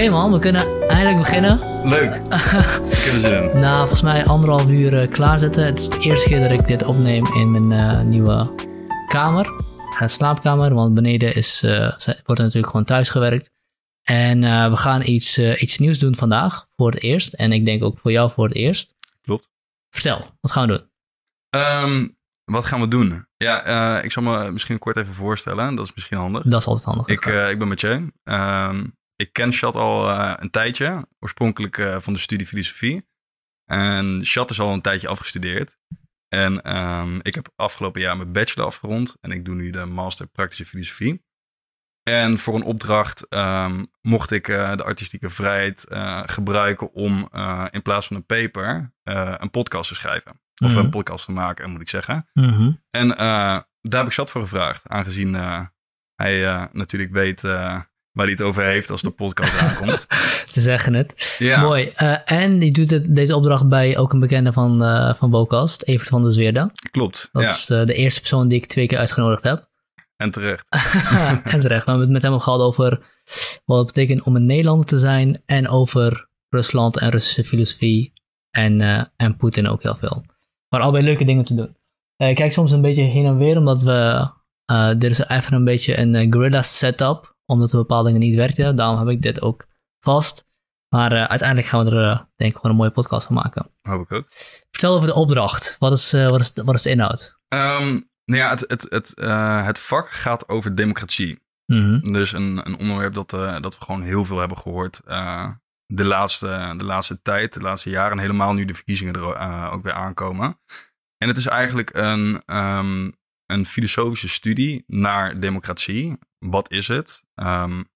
Oké man, we kunnen eindelijk beginnen. Leuk. Ik heb er zin in. Na volgens mij anderhalf uur uh, klaarzetten. Het is de eerste keer dat ik dit opneem in mijn uh, nieuwe kamer. Uh, slaapkamer, want beneden is, wordt er natuurlijk gewoon thuis gewerkt. En we gaan iets, iets nieuws doen vandaag, voor het eerst. En ik denk ook voor jou voor het eerst. Klopt. Vertel, wat gaan we doen? Um, wat gaan we doen? Ja, ik zal me misschien kort even voorstellen. Dat is misschien handig. Dat is altijd handig. Ik, ik ben Mathieu. Um, ik ken Chat al uh, een tijdje, oorspronkelijk uh, van de studie filosofie. En Chat is al een tijdje afgestudeerd. En um, ik heb afgelopen jaar mijn bachelor afgerond en ik doe nu de master praktische filosofie. En voor een opdracht um, mocht ik uh, de artistieke vrijheid gebruiken om in plaats van een paper een podcast te schrijven. Of mm -hmm. een podcast te maken, moet ik zeggen. Mm -hmm. En daar heb ik Chat voor gevraagd, aangezien hij natuurlijk weet waar hij het over heeft als de podcast aankomt. Ze zeggen het. Ja. Mooi. Uh, en die doet het, deze opdracht bij ook een bekende van, uh, van Bokast, Evert van der Zweerda. Klopt. Dat ja. is uh, de eerste persoon die ik twee keer uitgenodigd heb. En terecht. en terecht. We hebben het met hem gehad over wat het betekent om een Nederlander te zijn. En over Rusland en Russische filosofie. En, en Poetin ook heel veel. Maar allebei leuke dingen te doen. ik kijk soms een beetje heen en weer, omdat we... dit is even een beetje een guerrilla setup omdat er bepaalde dingen niet werkten. Daarom heb ik dit ook vast. Maar uh, uiteindelijk gaan we er uh, denk ik gewoon een mooie podcast van maken. Hoop ik ook. Vertel over de opdracht. Wat is, uh, wat is, wat is de inhoud? Um, nou ja, het, het, het, het vak gaat over democratie. Mm -hmm. Dus een, een onderwerp dat, dat we gewoon heel veel hebben gehoord de, laatste, de laatste tijd, de laatste jaren. En helemaal nu de verkiezingen er ook weer aankomen. En het is eigenlijk een, um, een filosofische studie naar democratie. Wat is het? Um,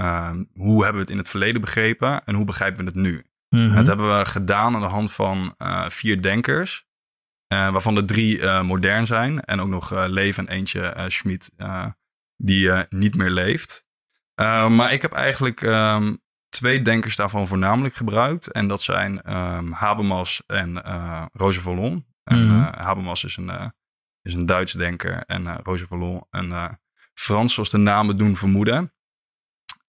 um, hoe hebben we het in het verleden begrepen en hoe begrijpen we het nu? Mm -hmm. Dat hebben we gedaan aan de hand van uh, vier denkers, uh, waarvan de drie uh, modern zijn en ook nog leven en eentje Schmid die niet meer leeft. maar ik heb eigenlijk um, twee denkers daarvan voornamelijk gebruikt en dat zijn Habermas en Roger Vallon. En Mhm. Habermas is een, is een Duits denker en Roger Vallon een Frans, zoals de namen doen vermoeden.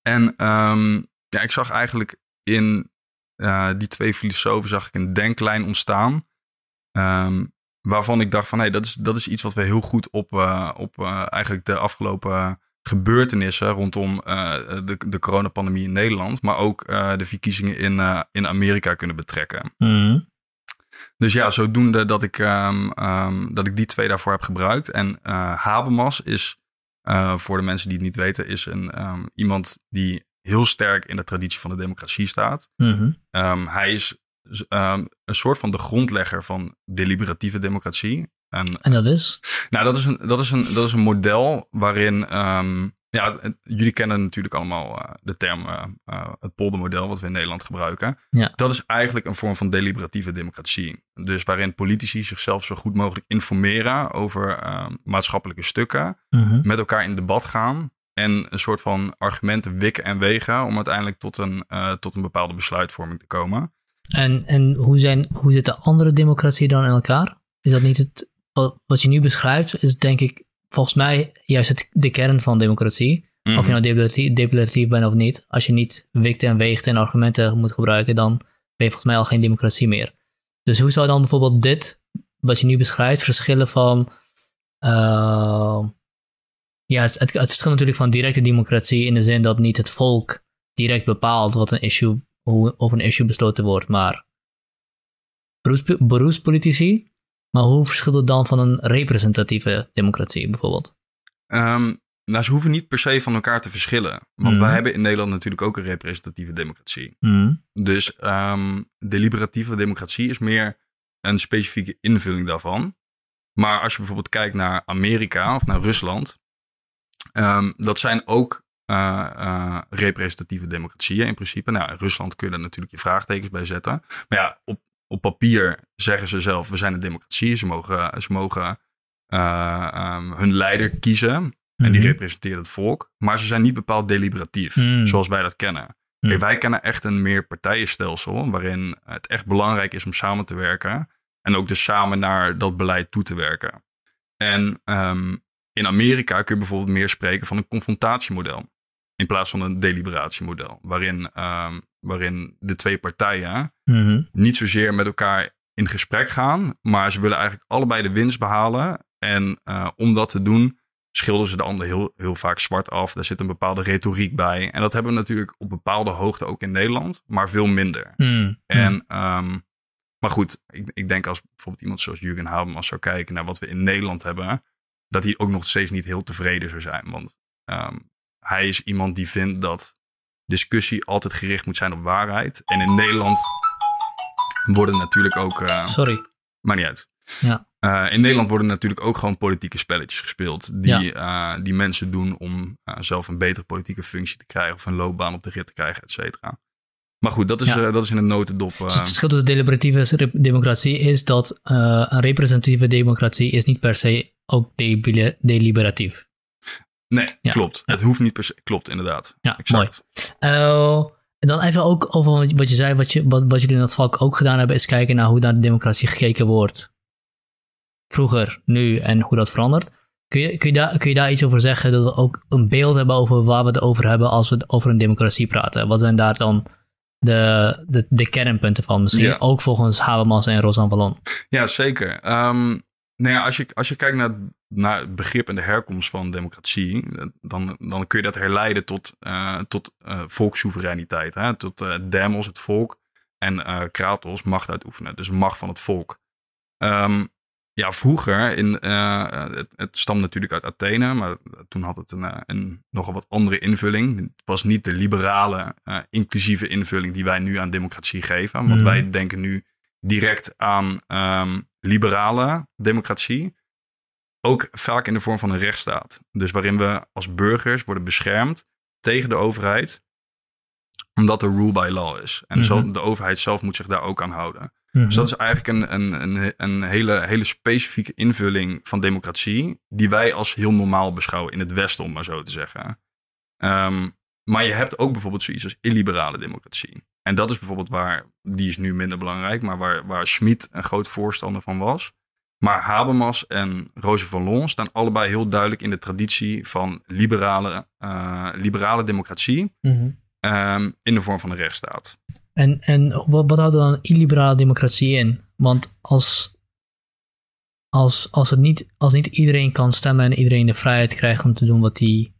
En um, ja, ik zag eigenlijk in uh, die twee filosofen zag ik een denklijn ontstaan. Um, waarvan ik dacht van, hé, hey, dat, is, dat is iets wat we heel goed op, uh, op uh, eigenlijk de afgelopen gebeurtenissen rondom de, de coronapandemie in Nederland, maar ook de verkiezingen in, in Amerika kunnen betrekken. Mm. Dus ja, zodoende dat ik, um, dat ik die twee daarvoor heb gebruikt. En Habermas is uh, voor de mensen die het niet weten, is een, um, iemand die heel sterk in de traditie van de democratie staat. Mm -hmm. um, hij is um, een soort van de grondlegger van deliberatieve democratie. En, en dat is? Nou, dat is een, dat is een, dat is een model waarin. Ja, het, jullie kennen natuurlijk allemaal uh, de term uh, uh, het poldermodel, wat we in Nederland gebruiken. Ja. Dat is eigenlijk een vorm van deliberatieve democratie. Dus waarin politici zichzelf zo goed mogelijk informeren over maatschappelijke stukken, -hmm. met elkaar in debat gaan en een soort van argumenten wikken en wegen om uiteindelijk tot een, tot een bepaalde besluitvorming te komen. En, en hoe, zijn, hoe zitten andere democratieën dan in elkaar? Is dat niet het, wat je nu beschrijft, is denk ik volgens mij juist het, de kern van democratie. Mhm. Mm. Of je nou declaratief bent of niet. Als je niet wikt en weegt en argumenten moet gebruiken, dan ben je volgens mij al geen democratie meer. Dus hoe zou dan bijvoorbeeld dit, wat je nu beschrijft, verschillen van. Uh, ja, het, het, verschilt natuurlijk van directe democratie in de zin dat niet het volk direct bepaalt wat een issue, hoe over een issue besloten wordt, maar beroeps, beroepspolitici. Maar hoe verschilt het dan van een representatieve democratie bijvoorbeeld? Um, nou, ze hoeven niet per se van elkaar te verschillen. Want Mhm. wij hebben in Nederland natuurlijk ook een representatieve democratie. Mm. Dus um, deliberative democratie is meer een specifieke invulling daarvan. Maar als je bijvoorbeeld kijkt naar Amerika of naar Rusland, um, dat zijn ook uh, uh, representatieve democratieën in principe. Nou, in Rusland kun je daar natuurlijk je vraagtekens bij zetten. Maar ja, op, op papier zeggen ze zelf, we zijn een democratie. Ze mogen, ze mogen uh, um, hun leider kiezen. En die Mhm. representeert het volk. Maar ze zijn niet bepaald deliberatief, Mm. zoals wij dat kennen. Mm. Kijk, wij kennen echt een meer partijenstelsel. waarin het echt belangrijk is om samen te werken. En ook dus samen naar dat beleid toe te werken. En um, in Amerika kun je bijvoorbeeld meer spreken van een confrontatiemodel. In plaats van een deliberatiemodel. Waarin, ehm, waarin de twee partijen Mhm. niet zozeer met elkaar in gesprek gaan. Maar ze willen eigenlijk allebei de winst behalen. En eh, om dat te doen, schilderen ze de ander heel, heel vaak zwart af. Daar zit een bepaalde retoriek bij. En dat hebben we natuurlijk op bepaalde hoogte ook in Nederland. Maar veel minder. Mm. En, ehm, maar goed, ik, ik denk als bijvoorbeeld iemand zoals Jurgen Habermas zou kijken naar wat we in Nederland hebben, dat hij ook nog steeds niet heel tevreden zou zijn. Want ehm, hij is iemand die vindt dat discussie altijd gericht moet zijn op waarheid. En in Nederland worden natuurlijk ook, eh Sorry. maar niet uit. Ja. Eh, in Nederland worden natuurlijk ook gewoon politieke spelletjes gespeeld. Die, eh, die mensen doen om zelf een betere politieke functie te krijgen. Of een loopbaan op de rit te krijgen, et cetera. Maar goed, dat is, Ja. dat is in een notendop. Dus het verschil tussen deliberatieve democratie is dat een representatieve democratie is niet per se ook deliberatief. Nee, Ja. klopt. Het hoeft niet per se. Klopt, inderdaad. Ja, Exact. Eh, en dan even ook over wat je zei, wat, je, wat, wat jullie in dat valk ook gedaan hebben, is kijken naar hoe naar de democratie gekeken wordt. Vroeger, nu en hoe dat verandert. Kun je, kun, je daar, kun je daar iets over zeggen, dat we ook een beeld hebben over waar we het over hebben als we over een democratie praten? Wat zijn daar dan de, de, de kernpunten van? Misschien Ja. ook volgens Habermas en Rosan Vallon. Ja, zeker. Ehm, nou ja, als je, als je kijkt naar, naar het begrip en de herkomst van democratie, dan, dan kun je dat herleiden tot, eh, tot eh, volkssoevereiniteit. Hè? Tot eh, demos, het volk, en kratos, macht uitoefenen. Dus macht van het volk. Ehm, ja, vroeger, in, het, het stamt natuurlijk uit Athene, maar toen had het een, een nogal wat andere invulling. Het was niet de liberale, inclusieve invulling die wij nu aan democratie geven. Want Mhm. wij denken nu direct aan ehm, liberale democratie. Ook vaak in de vorm van een rechtsstaat. Dus waarin we als burgers worden beschermd tegen de overheid. Omdat er rule by law is. En Mhm. zo, de overheid zelf moet zich daar ook aan houden. Mhm. Dus dat is eigenlijk een, een, een, een hele, hele specifieke invulling van democratie. Die wij als heel normaal beschouwen in het Westen, om maar zo te zeggen. Ehm, maar je hebt ook bijvoorbeeld zoiets als illiberale democratie. En dat is bijvoorbeeld waar, die is nu minder belangrijk, maar waar, waar Schmid een groot voorstander van was. Maar Habermas en Roger Vallon staan allebei heel duidelijk in de traditie van liberale, eh, liberale democratie. Mhm. ehm, in de vorm van een rechtsstaat. En, en wat, wat houdt dan illiberale democratie in? Want als, als, als, het niet, als niet iedereen kan stemmen en iedereen de vrijheid krijgt om te doen wat hij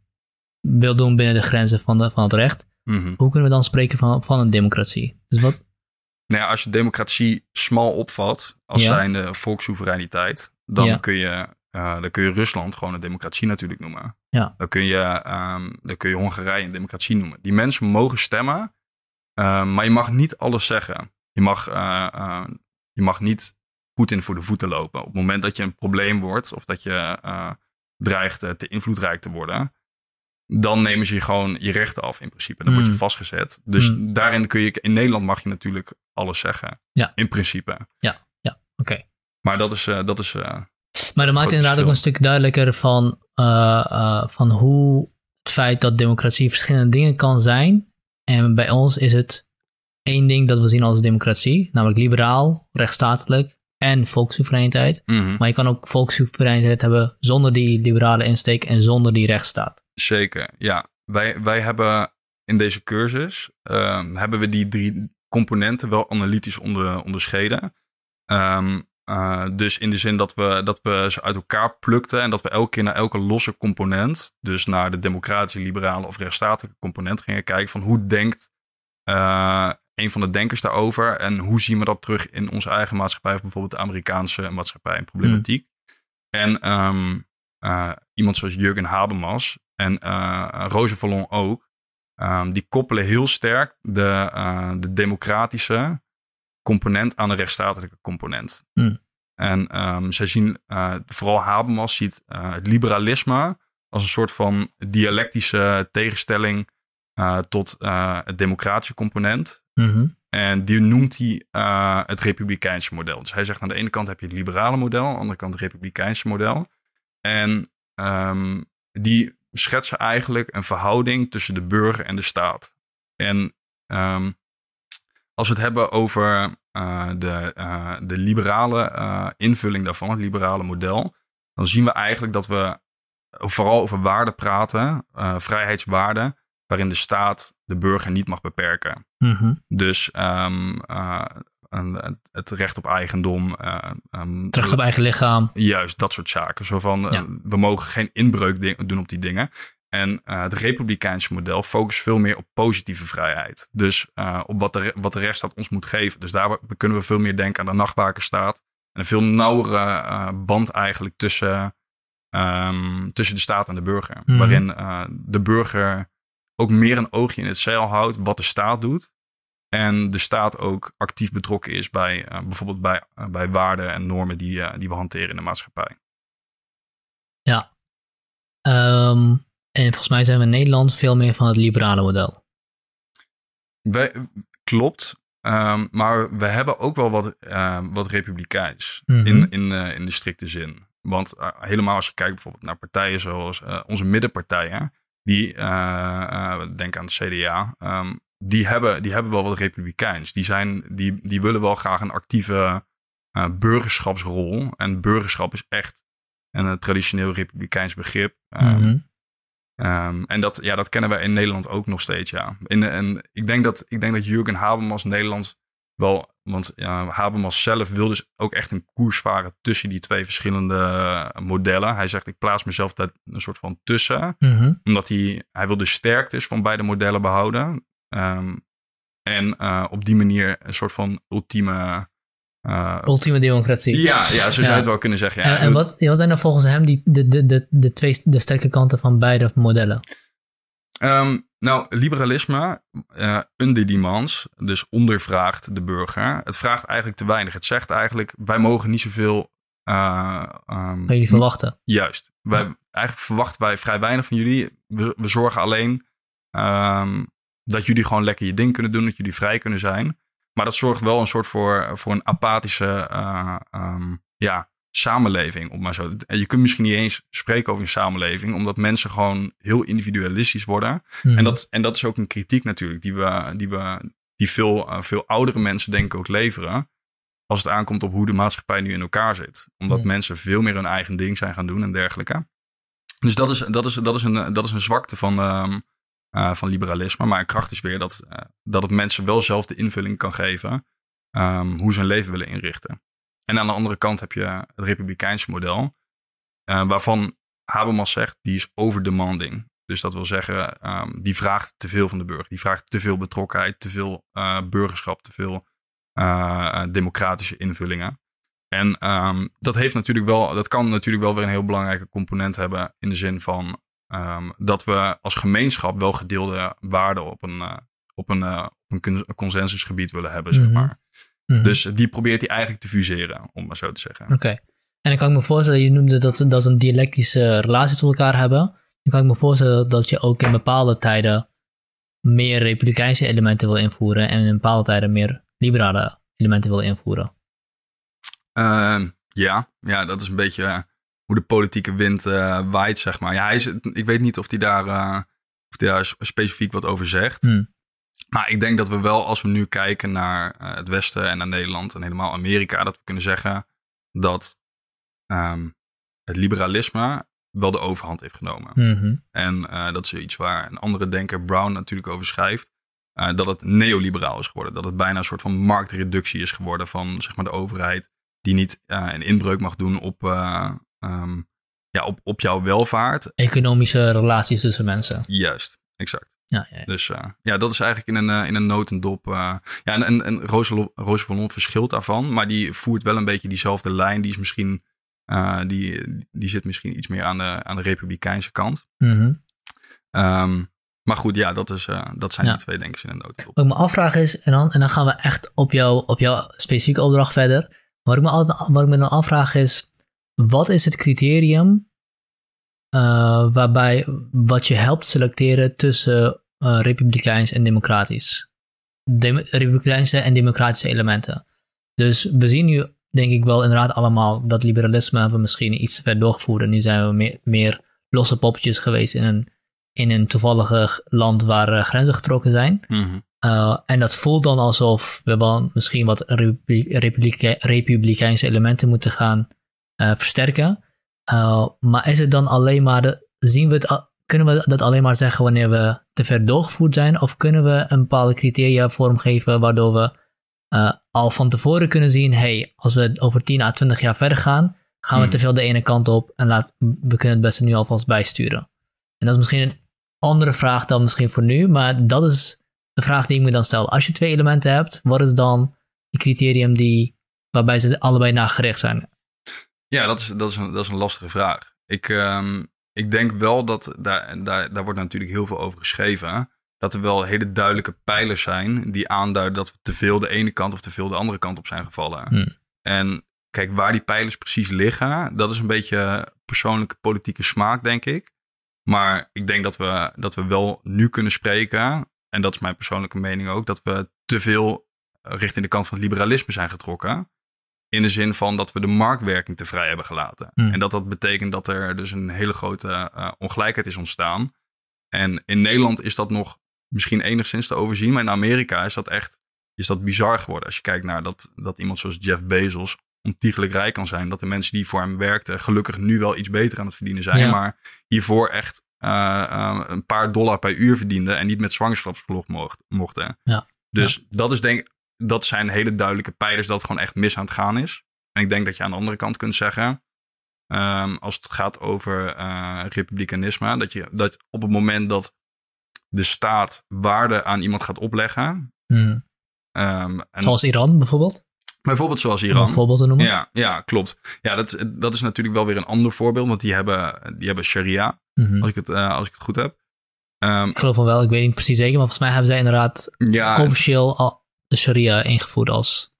wil doen binnen de grenzen van, de, van het recht, Mhm. hoe kunnen we dan spreken van, van een democratie? Dus wat, Nou ja, als je democratie smal opvat als Ja. zijnde volkssoevereiniteit, dan, Ja. kun je, eh, dan kun je Rusland gewoon een democratie natuurlijk noemen. Ja. Dan, kun je, ehm, dan kun je Hongarije een democratie noemen. Die mensen mogen stemmen, eh, maar je mag niet alles zeggen. Je mag, eh, je mag niet Poetin voor de voeten lopen. Op het moment dat je een probleem wordt of dat je dreigt te invloedrijk te worden, dan nemen ze je gewoon je rechten af in principe. Dan word je Mm. vastgezet. Dus Mm. daarin kun je, in Nederland mag je natuurlijk alles zeggen. Ja. In principe. oké. Maar dat is, eh, dat is eh, Maar dat maakt inderdaad ook een stuk duidelijker van, eh, van hoe het feit dat democratie verschillende dingen kan zijn. En bij ons is het één ding dat we zien als democratie, namelijk liberaal, rechtsstatelijk en volkssoevereiniteit. mhm, Maar je kan ook volkssoevereiniteit hebben zonder die liberale insteek en zonder die rechtsstaat. Zeker. Ja, wij, wij hebben in deze cursus ehm, hebben we die drie componenten wel analytisch onder, onderscheiden. Ehm, eh, dus in de zin dat we, dat we ze uit elkaar plukten en dat we elke keer naar elke losse component, dus naar de democratische, liberale of rechtsstatelijke component gingen kijken van hoe denkt eh, een van de denkers daarover en hoe zien we dat terug in onze eigen maatschappij of bijvoorbeeld de Amerikaanse maatschappij en problematiek. En ehm, eh, iemand zoals Jurgen Habermas en eh Roger Vallon ook, ehm, die koppelen heel sterk de, eh, de democratische component aan de rechtsstatelijke component. Hmm. En ehm, zij zien, eh, vooral Habermas ziet eh, het liberalisme als een soort van dialectische tegenstelling eh, tot eh, het democratische component. Mhm. En die noemt hij eh, het republikeinse model. Dus hij zegt aan de ene kant heb je het liberale model, aan de andere kant het republikeinse model. En ehm, die schetsen eigenlijk een verhouding tussen de burger en de staat. En ehm, als we het hebben over eh, de, eh, de liberale eh, invulling daarvan, het liberale model, dan zien we eigenlijk dat we vooral over waarden praten, vrijheidswaarden, waarin de staat de burger niet mag beperken. Mhm. Dus um, het recht op eigendom. Um, het recht op eigen lichaam. Juist, dat soort zaken. Zo van, ja. we mogen geen inbreuk doen op die dingen. En uh, het republikeinse model focust veel meer op positieve vrijheid. Dus uh, op wat de, wat de rechtsstaat ons moet geven. Dus daar kunnen we veel meer denken aan de nachtwakerstaat. En een veel nauwere uh, band eigenlijk tussen, um, tussen de staat en de burger. Mhm. Waarin de burger ook meer een oogje in het zeil houdt wat de staat doet. En de staat ook actief betrokken is bij bijvoorbeeld bij, bij waarden en normen die, die we hanteren in de maatschappij. Ja. Um... En volgens mij zijn we in Nederland veel meer van het liberale model. Wij, klopt. Um, maar we hebben ook wel wat, uh, wat republikeins mm -hmm. in, in, uh, in de strikte zin. Want uh, helemaal als je kijkt bijvoorbeeld naar partijen zoals eh, onze middenpartijen, die denk aan de CDA, um, die, hebben, die hebben wel wat republikeins. Die, zijn, die, die willen wel graag een actieve burgerschapsrol. En burgerschap is echt een traditioneel republikeins begrip. Mm -hmm. Um, en dat, ja, dat kennen wij in Nederland ook nog steeds, ja. In, en ik denk dat, ik denk dat Jurgen Habermas Nederland wel... Want ja, Habermas zelf wil dus ook echt een koers varen tussen die twee verschillende modellen. Hij zegt, ik plaats mezelf daar een soort van tussen. Mm -hmm. Omdat hij, hij wil de sterktes van beide modellen behouden. Um, en uh, op die manier een soort van ultieme... Uh, Ultieme democratie. Ja, ja zo zou je het wel kunnen zeggen. Ja. En, en wat, wat zijn dan volgens hem die, de, de, de, de twee de sterke kanten van beide modellen? Um, nou, liberalisme, uh, under demands, dus ondervraagt de burger. Het vraagt eigenlijk te weinig. Het zegt eigenlijk, wij mogen niet zoveel... Uh, um, jullie verwachten. Juist. Wij, eigenlijk verwachten wij vrij weinig van jullie. We, we zorgen alleen um, dat jullie gewoon lekker je ding kunnen doen, dat jullie vrij kunnen zijn. Maar dat zorgt wel een soort voor, voor een apathische uh, um, ja, samenleving. Op maar zo. Je kunt misschien niet eens spreken over een samenleving, omdat mensen gewoon heel individualistisch worden. Hmm. En, dat, en dat is ook een kritiek natuurlijk, die, we, die, we, die veel, uh, veel oudere mensen denk ik ook leveren. Als het aankomt op hoe de maatschappij nu in elkaar zit. Omdat Hmm. mensen veel meer hun eigen ding zijn gaan doen en dergelijke. Dus dat is, dat is, dat is, een, dat is een zwakte van, um, uh, van liberalisme. Maar een kracht is weer dat, uh, dat het mensen wel zelf de invulling kan geven um, hoe ze hun leven willen inrichten. En aan de andere kant heb je het republikeinse model, uh, waarvan Habermas zegt, die is overdemanding. Dus dat wil zeggen, um, die vraagt te veel van de burger. Die vraagt te veel betrokkenheid, te veel burgerschap, te veel democratische invullingen. En um, dat, heeft natuurlijk wel, dat kan natuurlijk wel weer een heel belangrijke component hebben in de zin van um, dat we als gemeenschap wel gedeelde waarden op een, uh, op een, uh, op een consensusgebied willen hebben, zeg maar. Mm -hmm. Dus die probeert hij eigenlijk te fuseren, om maar zo te zeggen. Oké. Okay. En dan kan ik me voorstellen, je noemde dat, dat ze een dialectische relatie tot elkaar hebben. Dan kan ik me voorstellen dat je ook in bepaalde tijden meer republikeinse elementen wil invoeren en in bepaalde tijden meer liberale elementen wil invoeren. Uh, ja. ja, dat is een beetje uh, hoe de politieke wind uh, waait, zeg maar. Ja, hij is, ik weet niet of hij daar, uh, of hij daar specifiek wat over zegt. Hmm. Maar ik denk dat we wel, als we nu kijken naar uh, het Westen en naar Nederland en helemaal Amerika, dat we kunnen zeggen dat um, het liberalisme wel de overhand heeft genomen. Mm -hmm. En dat is iets waar een andere denker, Brown, natuurlijk over schrijft. Dat het neoliberaal is geworden. Dat het bijna een soort van marktreductie is geworden van zeg maar, de overheid. Die niet uh, een inbreuk mag doen op, um, ja, op, op jouw welvaart. Economische relaties tussen mensen. Juist, exact. Ja, ja, ja. Dus uh, ja, dat is eigenlijk in een, uh, in een notendop. Uh, ja, en, en, en Roos Vallon verschilt daarvan, maar die voert wel een beetje diezelfde lijn. Die is misschien, die, die zit misschien iets meer aan de, aan de republikeinse kant. Mm -hmm. um, maar goed, ja, dat, is, dat zijn die twee denkers in een notendop. Wat ik me afvraag is, en dan, en dan gaan we echt op, jou, op jouw specifieke opdracht verder. Wat ik me, altijd, wat ik me dan afvraag is, wat is het criterium uh, waarbij wat je helpt selecteren tussen uh, republikeins en democratisch. Dem republikeinse en democratische elementen. Dus we zien nu, denk ik wel, inderdaad allemaal dat liberalisme hebben we misschien iets te ver doorgevoerd. En nu zijn we meer, meer losse poppetjes geweest in een, in een toevallige land waar uh, grenzen getrokken zijn. Mm -hmm. uh, en dat voelt dan alsof we wel misschien wat republike republikeinse elementen moeten gaan versterken. Uh, maar is het dan alleen maar, de, zien we het kunnen we dat alleen maar zeggen wanneer we te ver doorgevoerd zijn? Of kunnen we een bepaalde criteria vormgeven waardoor we uh, al van tevoren kunnen zien: hey, als we over 10 à 20 jaar verder gaan, gaan we Hmm. te veel de ene kant op en laat, we kunnen het beste nu alvast bijsturen. En dat is misschien een andere vraag dan misschien voor nu, maar dat is de vraag die ik me dan stel. Als je twee elementen hebt, wat is dan het criterium die, waarbij ze allebei naar gericht zijn? Ja, dat is, dat is, een, dat is een lastige vraag. Ik, ehm, ik denk wel dat, daar, daar, daar wordt natuurlijk heel veel over geschreven, dat er wel hele duidelijke pijlers zijn die aanduiden dat we te veel de ene kant of te veel de andere kant op zijn gevallen. Hmm. En kijk, waar die pijlers precies liggen, dat is een beetje persoonlijke politieke smaak, denk ik. Maar ik denk dat we, dat we wel nu kunnen spreken, en dat is mijn persoonlijke mening ook, dat we te veel richting de kant van het liberalisme zijn getrokken. In de zin van dat we de marktwerking te vrij hebben gelaten. Hmm. En dat dat betekent dat er dus een hele grote eh, ongelijkheid is ontstaan. En in Nederland is dat nog misschien enigszins te overzien. Maar in Amerika is dat echt is dat bizar geworden. Als je kijkt naar dat, dat iemand zoals Jeff Bezos ontiegelijk rijk kan zijn. Dat de mensen die voor hem werkten gelukkig nu wel iets beter aan het verdienen zijn. Ja. Maar hiervoor echt eh, eh, een paar dollar per uur verdienden. En niet met zwangerschapsverlof mocht, mochten. Ja. Dus dat is denk dat zijn hele duidelijke pijlers dat het gewoon echt mis aan het gaan is. En ik denk dat je aan de andere kant kunt zeggen. ehm, als het gaat over eh, republikeinisme. Dat, je, dat op het moment dat de staat waarde aan iemand gaat opleggen. Hmm. ehm, en Zoals Iran bijvoorbeeld, bijvoorbeeld zoals Iran. een voorbeeld te noemen. Ja, ja, klopt. Ja, dat, dat is natuurlijk wel weer een ander voorbeeld. Want die hebben, die hebben sharia, Mhm. als ik het, eh, als ik het goed heb. Ehm, Ik geloof van wel, ik weet niet precies zeker, maar volgens mij hebben zij inderdaad ja, officieel al de sharia ingevoerd als...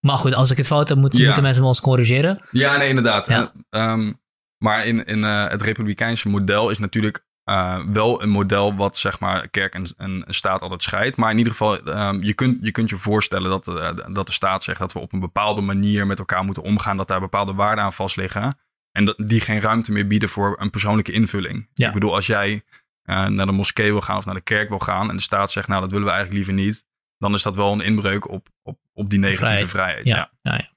Maar goed, als ik het fout heb, moet- Ja. moeten mensen me ons corrigeren. Ja, nee, inderdaad. Ja. Eh, ehm, maar in, in eh, het republikeinse model is natuurlijk eh, wel een model wat zeg maar kerk en, en staat altijd scheidt. Maar in ieder geval, ehm, je, kunt, je kunt je voorstellen dat, dat de staat zegt dat we op een bepaalde manier met elkaar moeten omgaan. Dat daar bepaalde waarden aan vast liggen. En dat die geen ruimte meer bieden voor een persoonlijke invulling. Ja. Ik bedoel, als jij naar de moskee wil gaan of naar de kerk wil gaan. En de staat zegt, nou dat willen we eigenlijk liever niet. Dan is dat wel een inbreuk op, op, op die negatieve Vrijheid. vrijheid. Ja, ja. ja,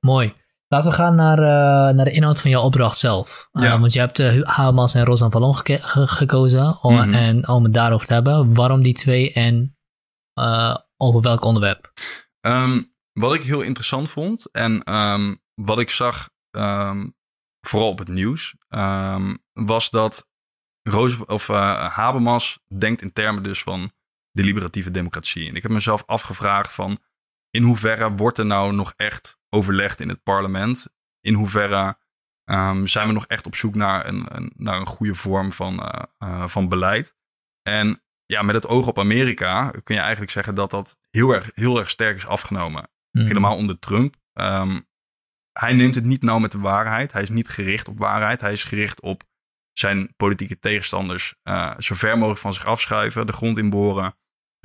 Mooi. Laten we gaan naar, eh, naar de inhoud van jouw opdracht zelf. Eh, Ja. want je hebt uh, Hamas en Rosan Vallon ge- gekozen om, Mhm. en, om het daarover te hebben. Waarom die twee en eh, over welk onderwerp? Ehm, wat ik heel interessant vond en ehm, wat ik zag, ehm, vooral op het nieuws, was dat Roos, of, eh, Habermas denkt in termen dus van de liberatieve democratie. En ik heb mezelf afgevraagd van in hoeverre wordt er nou nog echt overlegd in het parlement? In hoeverre ehm, zijn we nog echt op zoek naar een, een, naar een goede vorm van, eh, eh, van beleid? En ja, met het oog op Amerika kun je eigenlijk zeggen dat dat heel erg, heel erg sterk is afgenomen. Hmm. Helemaal onder Trump. Ehm, hij neemt het niet nauw met de waarheid. Hij is niet gericht op waarheid. Hij is gericht op zijn politieke tegenstanders eh, zo ver mogelijk van zich afschuiven, de grond inboren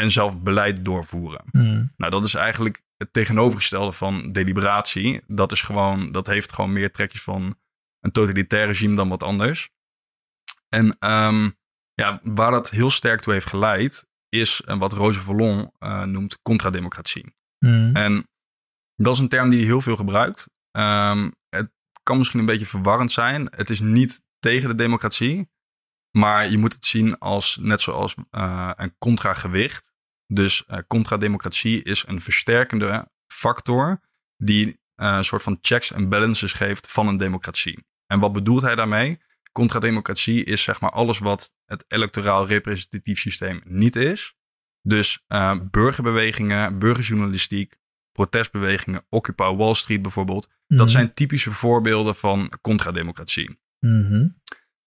en zelf beleid doorvoeren. Hmm. Nou, dat is eigenlijk het tegenovergestelde van deliberatie. Dat is gewoon, dat heeft gewoon meer trekjes van een totalitair regime dan wat anders. En ehm, ja, waar dat heel sterk toe heeft geleid, is wat Roger Vallon eh, noemt contrademocratie. Hmm. En dat is een term die hij heel veel gebruikt. Ehm, het kan misschien een beetje verwarrend zijn. Het is niet tegen de democratie. Maar je moet het zien als net zoals eh, een contragewicht. Dus eh contrademocratie is een versterkende factor die eh, een soort van checks en balances geeft van een democratie. En wat bedoelt hij daarmee? Contrademocratie is zeg maar alles wat het electoraal representatief systeem niet is. Dus eh, burgerbewegingen, burgerjournalistiek, protestbewegingen, Occupy Wall Street bijvoorbeeld. Dat Hmm. zijn typische voorbeelden van contrademocratie. Mhm.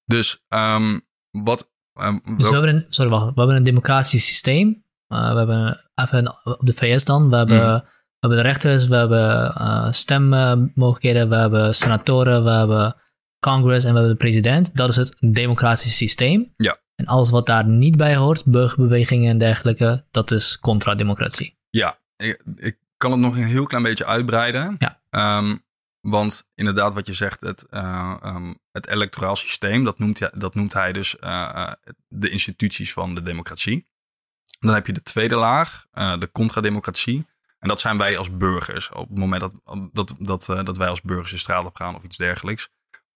Dus ehm, wat. ehm, Dus we hebben een, sorry, wacht. We hebben een democratisch systeem. Uh, we hebben even op de VS dan. We hebben, Mhm. we hebben de rechters, we hebben uh, stemmogelijkheden, we hebben senatoren, we hebben Congress en we hebben de president. Dat is het democratische systeem. Ja. En alles wat daar niet bij hoort, burgerbewegingen en dergelijke, dat is contra-democratie. Ja, ik, ik kan het nog een heel klein beetje uitbreiden. Ja. Ehm, want inderdaad, wat je zegt, het, eh, ehm, het electoraal systeem, dat noemt, hij- dat noemt hij dus eh, eh, de instituties van de democratie. Dan heb je de tweede laag, eh, de contrademocratie. En dat zijn wij als burgers. Op het moment dat, dat, dat, eh, dat wij als burgers de straat op gaan of iets dergelijks.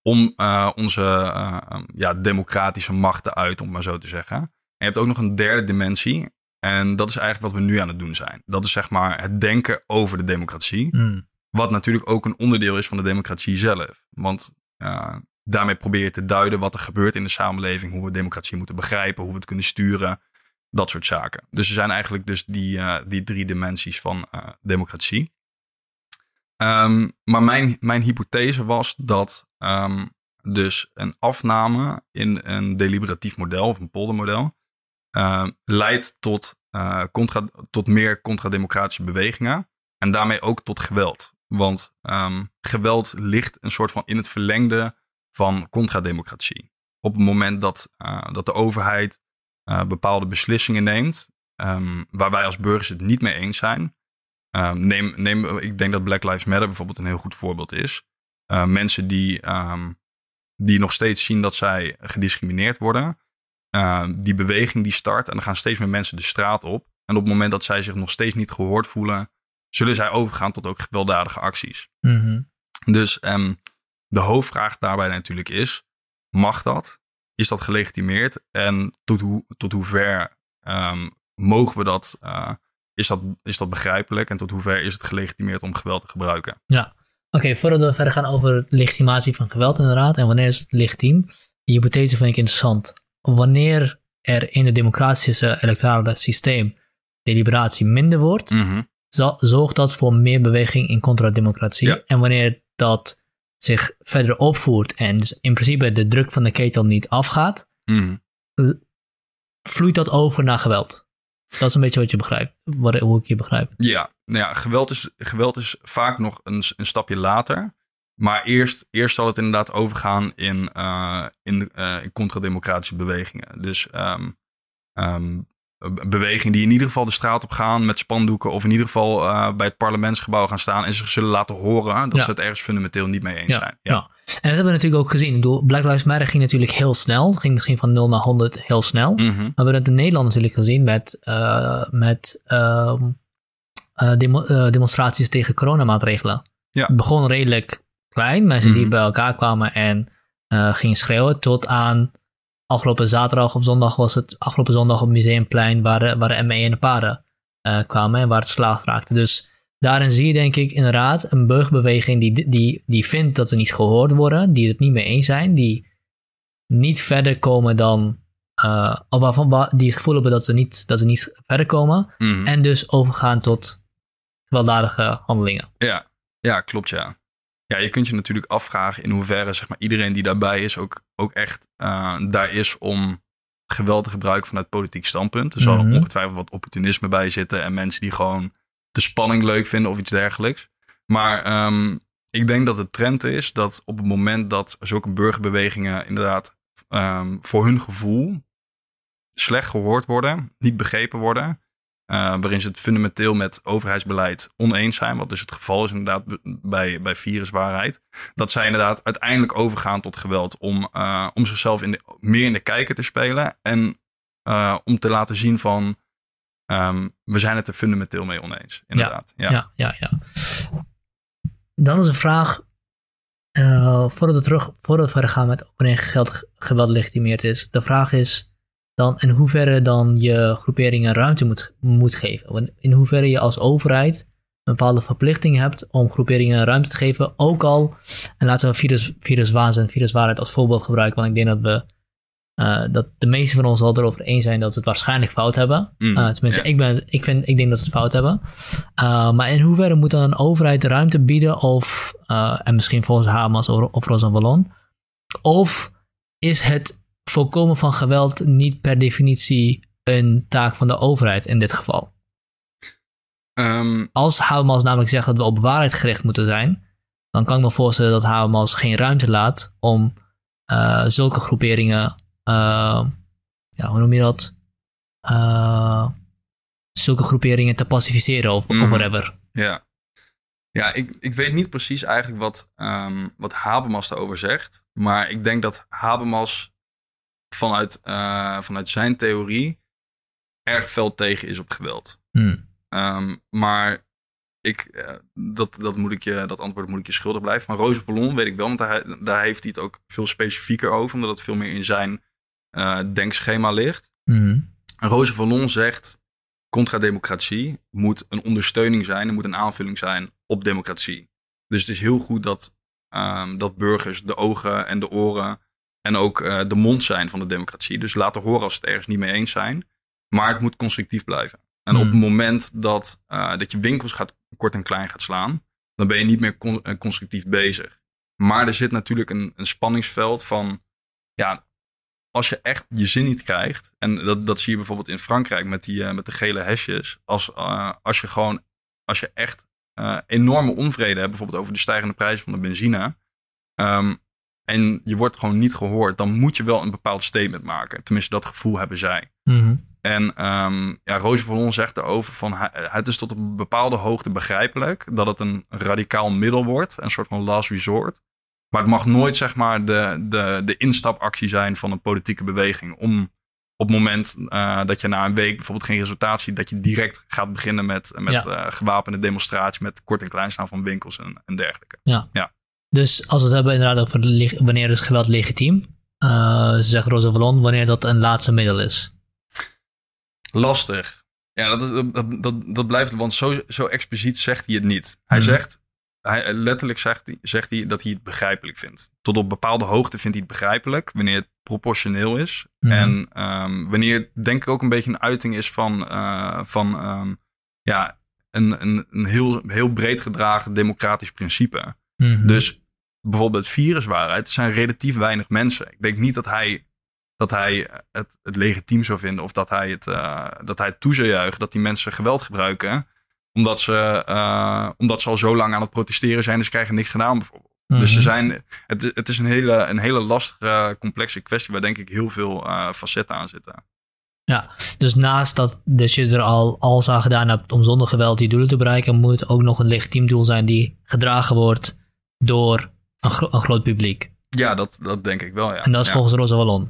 om uh, onze uh, ja, democratische macht te uiten, om maar zo te zeggen. En je hebt ook nog een derde dimensie. En dat is eigenlijk wat we nu aan het doen zijn. Dat is zeg maar het denken over de democratie. Mm. Wat natuurlijk ook een onderdeel is van de democratie zelf. Want uh, daarmee probeer je te duiden wat er gebeurt in de samenleving. Hoe we democratie moeten begrijpen, hoe we het kunnen sturen. Dat soort zaken. Dus er zijn eigenlijk dus die, die drie dimensies van democratie. Um, maar mijn, mijn hypothese was dat um, dus een afname in een deliberatief model of een poldermodel uh, leidt tot, uh, contra, tot meer contrademocratische bewegingen en daarmee ook tot geweld. Want geweld ligt een soort van in het verlengde van contrademocratie. Op het moment dat, dat de overheid bepaalde beslissingen neemt, waar wij als burgers het niet mee eens zijn, Um, neem, neem, ik denk dat Black Lives Matter bijvoorbeeld een heel goed voorbeeld is. Uh, mensen die, um, die nog steeds zien dat zij gediscrimineerd worden. Uh, die beweging die start en er gaan steeds meer mensen de straat op. En op het moment dat zij zich nog steeds niet gehoord voelen, zullen zij overgaan tot ook gewelddadige acties. Mm -hmm. Dus um, de hoofdvraag daarbij natuurlijk is: mag dat? Is dat gelegitimeerd? En tot, hoe, tot hoever mogen we dat? Uh, is dat, is dat begrijpelijk en tot hoever is het gelegitimeerd om geweld te gebruiken? Ja, oké, voordat we verder gaan over legitimatie van geweld inderdaad en wanneer is het legitiem, die hypothese vind ik interessant. Wanneer er in het democratische electorale systeem deliberatie minder wordt, mm -hmm. zorgt dat voor meer beweging in contrademocratie. Ja. En wanneer dat zich verder opvoert en dus in principe de druk van de ketel niet afgaat, mm vloeit dat over naar geweld. Dat is een beetje wat je begrijpt, wat, hoe ik je begrijp. Ja, nou ja geweld, is, geweld is vaak nog een, een stapje later. Maar eerst, eerst zal het inderdaad overgaan in, uh, in, uh, in contrademocratische bewegingen. Dus um, um, bewegingen die in ieder geval de straat op gaan met spandoeken. Of in ieder geval uh, bij het parlementsgebouw gaan staan. En zich zullen laten horen dat Ja. ze het ergens fundamenteel niet mee eens Ja, zijn. ja. En dat hebben we natuurlijk ook gezien. Ik bedoel, Black Lives Matter ging natuurlijk heel snel. Het ging misschien van 0 naar 100 heel snel. Mhm. Maar we hebben het in Nederland natuurlijk gezien met, uh, met uh, uh, demo demonstraties tegen coronamaatregelen. Ja. Het begon redelijk klein. Mensen die Mhm. bij elkaar kwamen en gingen schreeuwen. Tot aan afgelopen zaterdag of zondag was het afgelopen zondag op Museumplein waar de, waar ME en de paarden uh, kwamen en waar het slaag raakte. Dus daarin zie je denk ik inderdaad een burgerbeweging die, die, die vindt dat ze niet gehoord worden, die het niet mee eens zijn, die niet verder komen dan, uh, of waarvan die het gevoel hebben dat ze niet, dat ze niet verder komen Mhm. en dus overgaan tot gewelddadige handelingen. Ja, ja, klopt ja. Ja, je kunt je natuurlijk afvragen in hoeverre zeg maar, iedereen die daarbij is ook, ook echt uh, daar is om geweld te gebruiken vanuit politiek standpunt. Er zal Mhm. ongetwijfeld wat opportunisme bij zitten en mensen die gewoon de spanning leuk vinden of iets dergelijks. Maar um, ik denk dat de trend is dat op het moment dat zulke burgerbewegingen inderdaad um, voor hun gevoel slecht gehoord worden, niet begrepen worden, uh, waarin ze het fundamenteel met overheidsbeleid oneens zijn, wat dus het geval is inderdaad bij, bij viruswaarheid, dat zij inderdaad uiteindelijk overgaan tot geweld om, uh, om zichzelf in de, meer in de kijker te spelen en uh, om te laten zien van um, we zijn het er fundamenteel mee oneens. Inderdaad. Ja, ja, ja. ja, ja. Dan is een vraag, voordat we terug, voordat we verder gaan met wanneer geld, geweld legitimeerd is, de vraag is dan in hoeverre dan je groeperingen ruimte moet, moet geven. In hoeverre je als overheid een bepaalde verplichting hebt om groeperingen ruimte te geven. Ook al, en laten we virus, viruswaanzin, viruswaarheid als voorbeeld gebruiken, want ik denk dat we uh, dat de meeste van ons al erover eens zijn dat ze het waarschijnlijk fout hebben. Mm, uh, tenminste, ja. ik, ben, ik, vind, ik denk dat ze het fout hebben. Uh, maar in hoeverre moet dan een overheid ruimte bieden of, en misschien volgens Hamas of, of Rosa Wallon, of is het voorkomen van geweld niet per definitie een taak van de overheid in dit geval? Um, Als Hamas namelijk zegt dat we op waarheid gericht moeten zijn, dan kan ik me voorstellen dat Hamas geen ruimte laat om uh, zulke groeperingen, uh, ja, hoe noem je dat? Uh, zulke groeperingen te pacificeren of, of whatever. Ja, ja ik, ik weet niet precies eigenlijk wat, um, wat Habermas daarover zegt. Maar ik denk dat Habermas vanuit, uh, vanuit zijn theorie erg fel tegen is op geweld. Hmm. Um, maar ik, eh, dat, dat, moet ik je, dat antwoord moet ik je schuldig blijven. Maar Roze Vallon weet ik wel, want daar, daar heeft hij het ook veel specifieker over. Omdat het veel meer in zijn uh, denkschema ligt. Mm. Roze Vallon zegt, contra-democratie moet een ondersteuning zijn. Er moet een aanvulling zijn op democratie. Dus het is heel goed dat, um, dat burgers de ogen en de oren en ook uh, de mond zijn van de democratie. Dus laten horen als ze het ergens niet mee eens zijn. Maar het moet constructief blijven. En op het hmm. moment dat, uh, dat je winkels gaat, kort en klein gaat slaan, dan ben je niet meer con uh, constructief bezig. Maar er zit natuurlijk een, een spanningsveld van, ja, als je echt je zin niet krijgt, en dat, dat zie je bijvoorbeeld in Frankrijk met, die, uh, met de gele hesjes, als, als je gewoon, als je echt enorme onvrede hebt, bijvoorbeeld over de stijgende prijzen van de benzine, um, en je wordt gewoon niet gehoord, dan moet je wel een bepaald statement maken. Tenminste, dat gevoel hebben zij. Mm En um, ja, Roosje van zegt erover van het is tot een bepaalde hoogte begrijpelijk dat het een radicaal middel wordt, een soort van last resort. Maar het mag nooit zeg maar de, de, de instapactie zijn van een politieke beweging om op het moment uh, dat je na een week bijvoorbeeld geen resultaat ziet, dat je direct gaat beginnen met, met ja. uh, gewapende demonstraties, met kort en klein staan van winkels en, en dergelijke. Ja. ja. Dus als we het hebben inderdaad over wanneer is geweld legitiem, uh, zegt Rosa Vallon, wanneer dat een laatste middel is. Lastig. Ja, dat, dat, dat, dat blijft, want zo, zo expliciet zegt hij het niet. Hij mm. zegt, hij, letterlijk zegt hij, zegt hij dat hij het begrijpelijk vindt. Tot op bepaalde hoogte vindt hij het begrijpelijk, wanneer het proportioneel is. Mm. En um, wanneer denk ik ook een beetje een uiting is van, uh, van um, ja, een, een, een heel, heel breed gedragen democratisch principe. Mhm. Dus bijvoorbeeld viruswaarheid, er zijn relatief weinig mensen. Ik denk niet dat hij, dat hij het, het legitiem zou vinden of dat hij het, uh, dat hij het toe zou juichen dat die mensen geweld gebruiken. Omdat ze, uh, omdat ze al zo lang aan het protesteren zijn, dus krijgen niks gedaan bijvoorbeeld. Dus ze mhm. zijn, het, het is een hele, een hele lastige, complexe kwestie waar denk ik heel veel uh, facetten aan zitten. Ja, dus naast dat, dat je er al alles aan gedaan hebt om zonder geweld die doelen te bereiken, moet het ook nog een legitiem doel zijn die gedragen wordt door een, een, groot publiek. Ja, dat, dat denk ik wel, ja. En dat is volgens Rosa Wallon?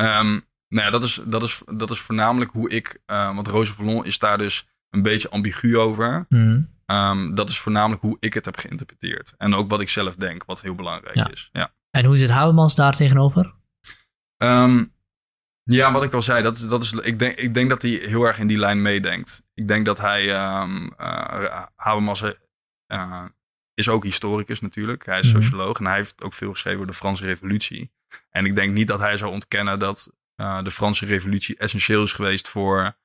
Um, nou ja, dat is, dat, is, dat is voornamelijk hoe ik... Uh, want Rosa Wallon is daar dus een beetje ambigu over. Mm. Um, dat is voornamelijk hoe ik het heb geïnterpreteerd. En ook wat ik zelf denk, wat heel belangrijk ja. is. Ja. En hoe zit Habermans daar tegenover? Um, ja, wat ik al zei, dat, dat is, ik, denk, ik denk dat hij heel erg in die lijn meedenkt. Ik denk dat hij, um, uh, Habermas uh, is ook historicus natuurlijk. Hij is mhm. socioloog en hij heeft ook veel geschreven over de Franse Revolutie. En ik denk niet dat hij zou ontkennen dat uh, de Franse Revolutie essentieel is geweest voor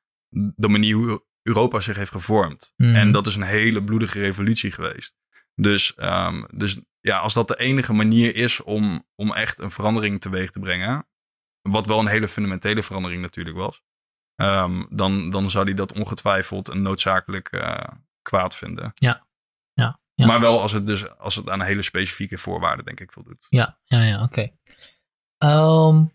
de manier hoe Europa zich heeft gevormd. Mhm. En dat is een hele bloedige revolutie geweest. Dus, um, dus ja, als dat de enige manier is om, om echt een verandering teweeg te brengen, wat wel een hele fundamentele verandering natuurlijk was, um, dan, dan zou hij dat ongetwijfeld een noodzakelijk uh, kwaad vinden. Ja. Maar wel als het, dus, als het aan hele specifieke voorwaarden, denk ik, voldoet. Ja, ja, ja, oké. Okay. Um,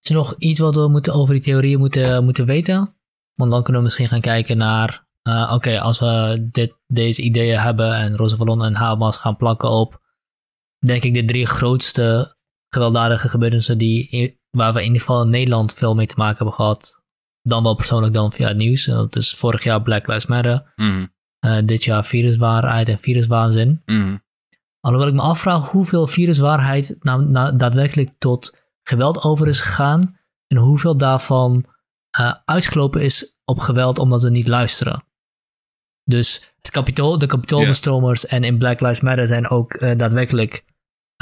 is er nog iets wat we moeten over die theorieën moeten, moeten weten? Want dan kunnen we misschien gaan kijken naar, uh, oké, als we dit, deze ideeën hebben en Roosevelt en Habermas gaan plakken op, denk ik, de drie grootste gewelddadige gebeurtenissen die, waar we in ieder geval in Nederland veel mee te maken hebben gehad. Dan wel persoonlijk dan via het nieuws. Dat is vorig jaar Black Lives Matter. Mm. Uh, dit jaar viruswaarheid en viruswaanzin. Mm. Alhoewel ik me afvraag hoeveel viruswaarheid nou, nou, daadwerkelijk tot geweld over is gegaan. En hoeveel daarvan uh, uitgelopen is op geweld omdat ze niet luisteren. Dus het kapitool, de kapitoolbestromers yeah. en in Black Lives Matter zijn ook uh, daadwerkelijk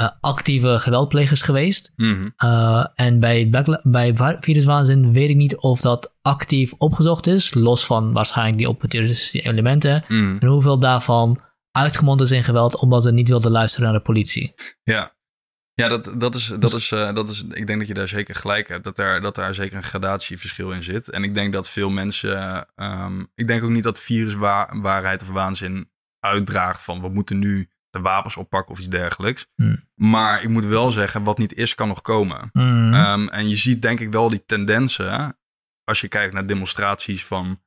uh, actieve geweldplegers geweest. Mm -hmm. en bij, Black, bij viruswaanzin weet ik niet of dat actief opgezocht is, los van waarschijnlijk die opportunistische elementen. Mm. En hoeveel daarvan uitgemond is in geweld omdat ze niet wilden luisteren naar de politie. Ja, ja, dat, dat, is, dat, is, uh, dat is. Ik denk dat je daar zeker gelijk hebt. Dat daar, dat daar zeker een gradatieverschil in zit. En ik denk dat veel mensen. Um, ik denk ook niet dat viruswaarheid of waanzin uitdraagt van we moeten nu de wapens oppakken of iets dergelijks. Hmm. Maar ik moet wel zeggen, wat niet is, kan nog komen. Hmm. Um, en je ziet denk ik wel die tendensen. Als je kijkt naar demonstraties van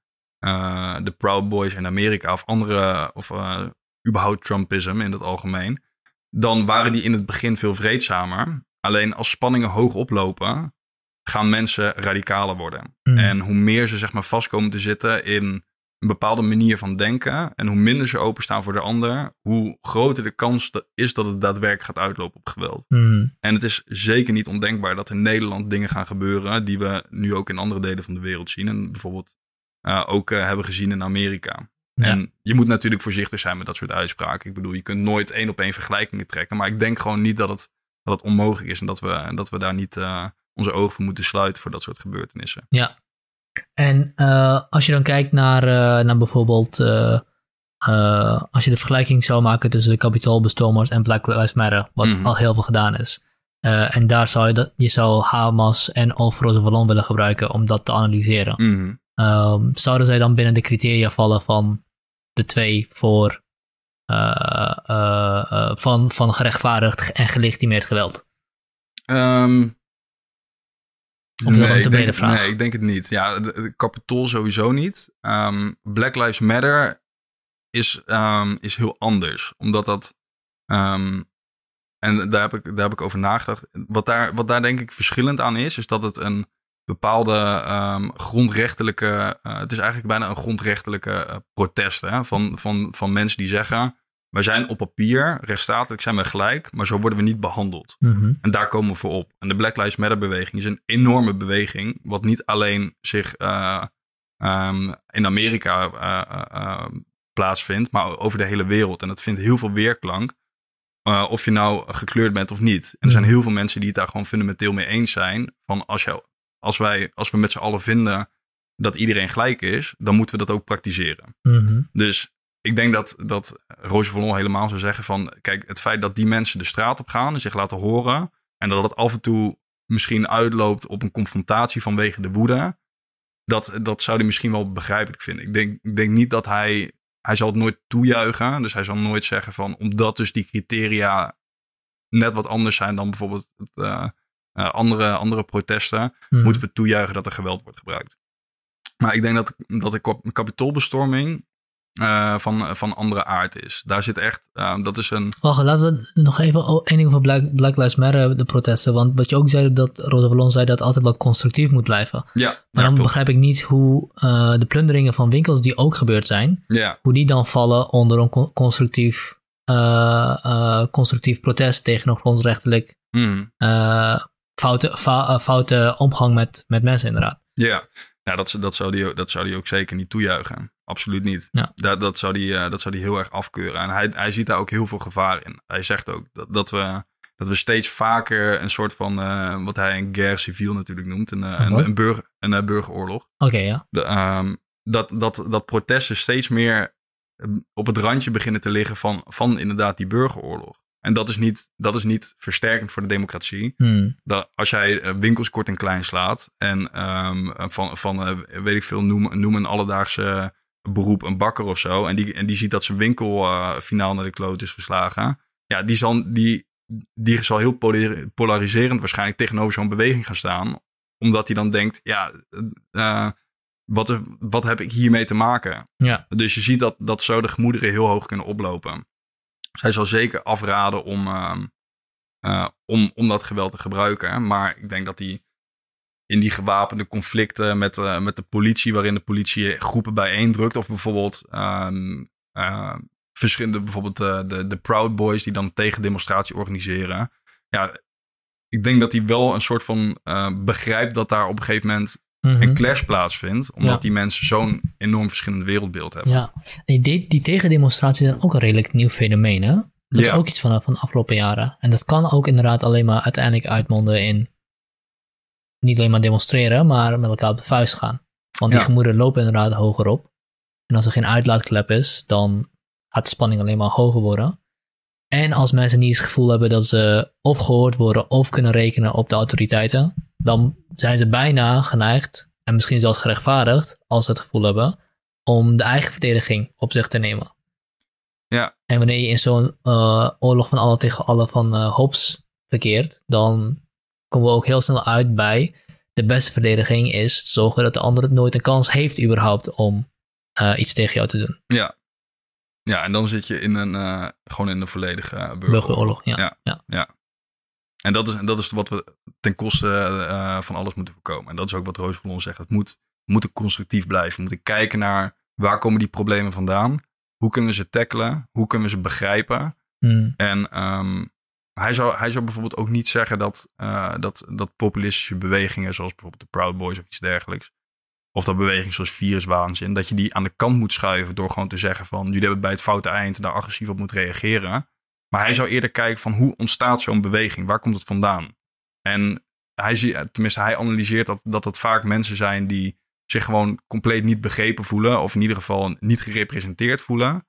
uh, de Proud Boys in Amerika of andere, of uh, überhaupt Trumpism in het algemeen. Dan waren die in het begin veel vreedzamer. Alleen als spanningen hoog oplopen, gaan mensen radicaler worden. Hmm. En hoe meer ze zeg maar vast komen te zitten in een bepaalde manier van denken. En hoe minder ze openstaan voor de ander, hoe groter de kans is dat het daadwerkelijk gaat uitlopen op geweld. Hmm. En het is zeker niet ondenkbaar dat in Nederland dingen gaan gebeuren die we nu ook in andere delen van de wereld zien. En bijvoorbeeld uh, ook uh, hebben gezien in Amerika. Ja. En je moet natuurlijk voorzichtig zijn met dat soort uitspraken. Ik bedoel, je kunt nooit één op één vergelijkingen trekken. Maar ik denk gewoon niet dat het, dat het onmogelijk is en dat we, dat we daar niet uh, onze ogen voor moeten sluiten voor dat soort gebeurtenissen. Ja. En uh, als je dan kijkt naar, uh, naar bijvoorbeeld, uh, als je de vergelijking zou maken tussen de kapitoolbestormers en Black Lives Matter, wat Mhm. al heel veel gedaan is. en daar zou je, dat, je zou Hamas en of Rosa Vallon willen gebruiken om dat te analyseren. Mhm. Um, zouden zij dan binnen de criteria vallen van de twee voor van, van gerechtvaardigd en gelegitimeerd geweld? Um, Dat een nee, te ik denk nee, ik denk het niet. Ja, de, de Capitool sowieso niet. Um, Black Lives Matter is, um, is heel anders. Omdat dat... Um, en daar heb, ik, daar heb ik over nagedacht. Wat daar, wat daar denk ik verschillend aan is, is dat het een bepaalde grondrechtelijke. Uh, het is eigenlijk bijna een grondrechtelijke uh, protest hè, van, van, van mensen die zeggen. Wij zijn op papier, rechtsstatelijk zijn we gelijk, maar zo worden we niet behandeld. Mm -hmm. En daar komen we voor op. En de Black Lives Matter beweging is een enorme beweging, wat niet alleen zich uh, um, in Amerika uh, plaatsvindt, maar over de hele wereld. En dat vindt heel veel weerklank. Of je nou gekleurd bent of niet. En er zijn heel veel mensen die het daar gewoon fundamenteel mee eens zijn. Van als, je, als, wij, als we met z'n allen vinden dat iedereen gelijk is, dan moeten we dat ook praktiseren. Mm -hmm. Dus ik denk dat, dat Roosje Vallon helemaal zou zeggen van... kijk, het feit dat die mensen de straat op gaan en zich laten horen... en dat het af en toe misschien uitloopt op een confrontatie vanwege de woede... dat, dat zou hij misschien wel begrijpelijk vinden. Ik denk, ik denk niet dat hij... Hij zal het nooit toejuichen. Dus hij zal nooit zeggen van... omdat dus die criteria net wat anders zijn dan bijvoorbeeld... Het, uh, uh, andere, andere protesten... Mhm. Moeten we toejuichen dat er geweld wordt gebruikt. Maar ik denk dat, dat de kapitoolbestorming uh, van, van andere aard is. Daar zit echt, uh, dat is een... Wacht, laten we nog even één ding over Black, Black Lives Matter, de protesten. Want wat je ook zei, dat Rosa Vallon zei dat altijd wel constructief moet blijven. Ja, Maar ja, dan begrijp ik niet hoe uh, de plunderingen van winkels die ook gebeurd zijn, Ja, hoe die dan vallen onder een con- constructief, constructief protest tegen een grondrechtelijk mm. foute, fa foute omgang met, met mensen inderdaad. ja. ja dat, dat, zou die, dat zou die ook zeker niet toejuichen. Absoluut niet. Ja. Dat, dat, zou die, uh, dat zou die heel erg afkeuren. En hij, hij ziet daar ook heel veel gevaar in. Hij zegt ook dat, dat, we, dat we steeds vaker een soort van, uh, wat hij een guerre civile natuurlijk noemt, een, uh, een, een, burger, een burgeroorlog. Oké, okay, ja. De, um, dat, dat, dat protesten steeds meer op het randje beginnen te liggen van, van inderdaad die burgeroorlog. En dat is niet, dat is niet versterkend voor de democratie. Hmm. Dat als jij winkels kort en klein slaat en um, van, van weet ik veel, noem, noem een alledaagse beroep een bakker of zo. En die, en die ziet dat zijn winkel uh, finaal naar de kloot is geslagen. Ja, die zal, die, die zal heel polariserend waarschijnlijk tegenover zo'n beweging gaan staan. Omdat hij dan denkt, ja, uh, wat, wat heb ik hiermee te maken? Ja. Dus je ziet dat, dat zo de gemoederen heel hoog kunnen oplopen. Zij zal zeker afraden om, uh, om, om dat geweld te gebruiken. Maar ik denk dat hij in die gewapende conflicten met, uh, met de politie, waarin de politie groepen bijeendrukt. Of bijvoorbeeld um, uh, verschillende, bijvoorbeeld uh, de, de Proud Boys die dan een tegendemonstratie organiseren. Ja, ik denk dat hij wel een soort van begrijpt dat daar op een gegeven moment Mhm. mm -hmm. een clash plaatsvindt. Omdat Ja. die mensen zo'n enorm verschillend wereldbeeld hebben. Ja, die, die tegendemonstraties zijn ook een redelijk nieuw fenomeen, hè? Dat is ook iets van, van de afgelopen jaren. En dat kan ook inderdaad alleen maar uiteindelijk uitmonden in niet alleen maar demonstreren, maar met elkaar op de vuist gaan. Want die Ja. gemoederen lopen inderdaad hoger op. En als er geen uitlaatklep is, dan gaat de spanning alleen maar hoger worden. En als mensen niet het gevoel hebben dat ze of gehoord worden of kunnen rekenen op de autoriteiten, dan zijn ze bijna geneigd, en misschien zelfs gerechtvaardigd, als ze het gevoel hebben, om de eigen verdediging op zich te nemen. Ja. En wanneer je in zo'n uh, oorlog van alle tegen alle van uh, Hobbes verkeert, dan komen we ook heel snel uit bij de beste verdediging is zorgen dat de ander nooit een kans heeft überhaupt om uh, iets tegen jou te doen. Ja. Ja, en dan zit je in een, uh, gewoon in een volledige burgeroorlog. Burgeroorlog, ja. Ja. ja. ja. En dat is, dat is wat we ten koste uh, van alles moeten voorkomen. En dat is ook wat Roos van ons zegt. Het moet, we moeten constructief blijven. We moeten kijken naar Waar komen die problemen vandaan? Hoe kunnen we ze tackelen? Hoe kunnen we ze begrijpen? Hmm. En hij, zou, hij zou bijvoorbeeld ook niet zeggen dat, eh, dat, dat populistische bewegingen, zoals bijvoorbeeld de Proud Boys of iets dergelijks, of dat bewegingen zoals viruswaanzin, dat je die aan de kant moet schuiven door gewoon te zeggen van jullie hebben bij het foute eind daar agressief op moet reageren. Maar hij zou eerder kijken van hoe ontstaat zo'n beweging? Waar komt het vandaan? En hij, zie- tenminste, hij analyseert dat, dat het vaak mensen zijn die zich gewoon compleet niet begrepen voelen. Of in ieder geval niet gerepresenteerd voelen.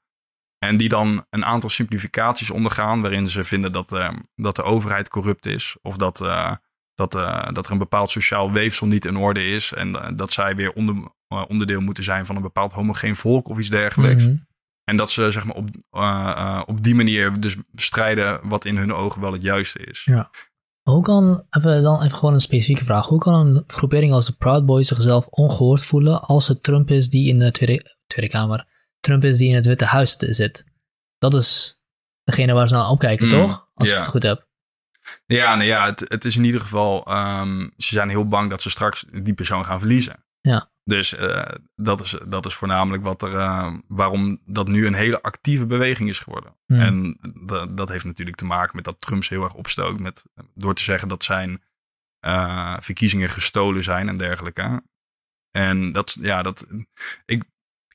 En die dan een aantal simplificaties ondergaan. Waarin ze vinden dat, eh, dat de overheid corrupt is. Of dat, eh, dat, eh, dat er een bepaald sociaal weefsel niet in orde is. En eh, dat zij weer onder, onderdeel moeten zijn van een bepaald homogeen volk of iets dergelijks. Mhm. En dat ze zeg maar, op, op die manier dus strijden wat in hun ogen wel het juiste is. Ja. Hoe kan, even, dan even gewoon een specifieke vraag. Hoe kan een groepering als de Proud Boys zichzelf ongehoord voelen als het Trump is die in de Tweede, Tweede Kamer, Trump is die in het Witte Huis zit? Dat is degene waar ze naar opkijken, Mm, toch? Als ik het goed heb. Ja, nou ja, het, het is in ieder geval. ehm, ze zijn heel bang dat ze straks die persoon gaan verliezen. Ja. Dus eh, dat, is, dat is voornamelijk wat er, eh, waarom dat nu een hele actieve beweging is geworden. Hmm. En dat, dat heeft natuurlijk te maken met dat Trump ze heel erg opstookt met, door te zeggen dat zijn eh, verkiezingen gestolen zijn en dergelijke. En dat, ja, dat. Ik,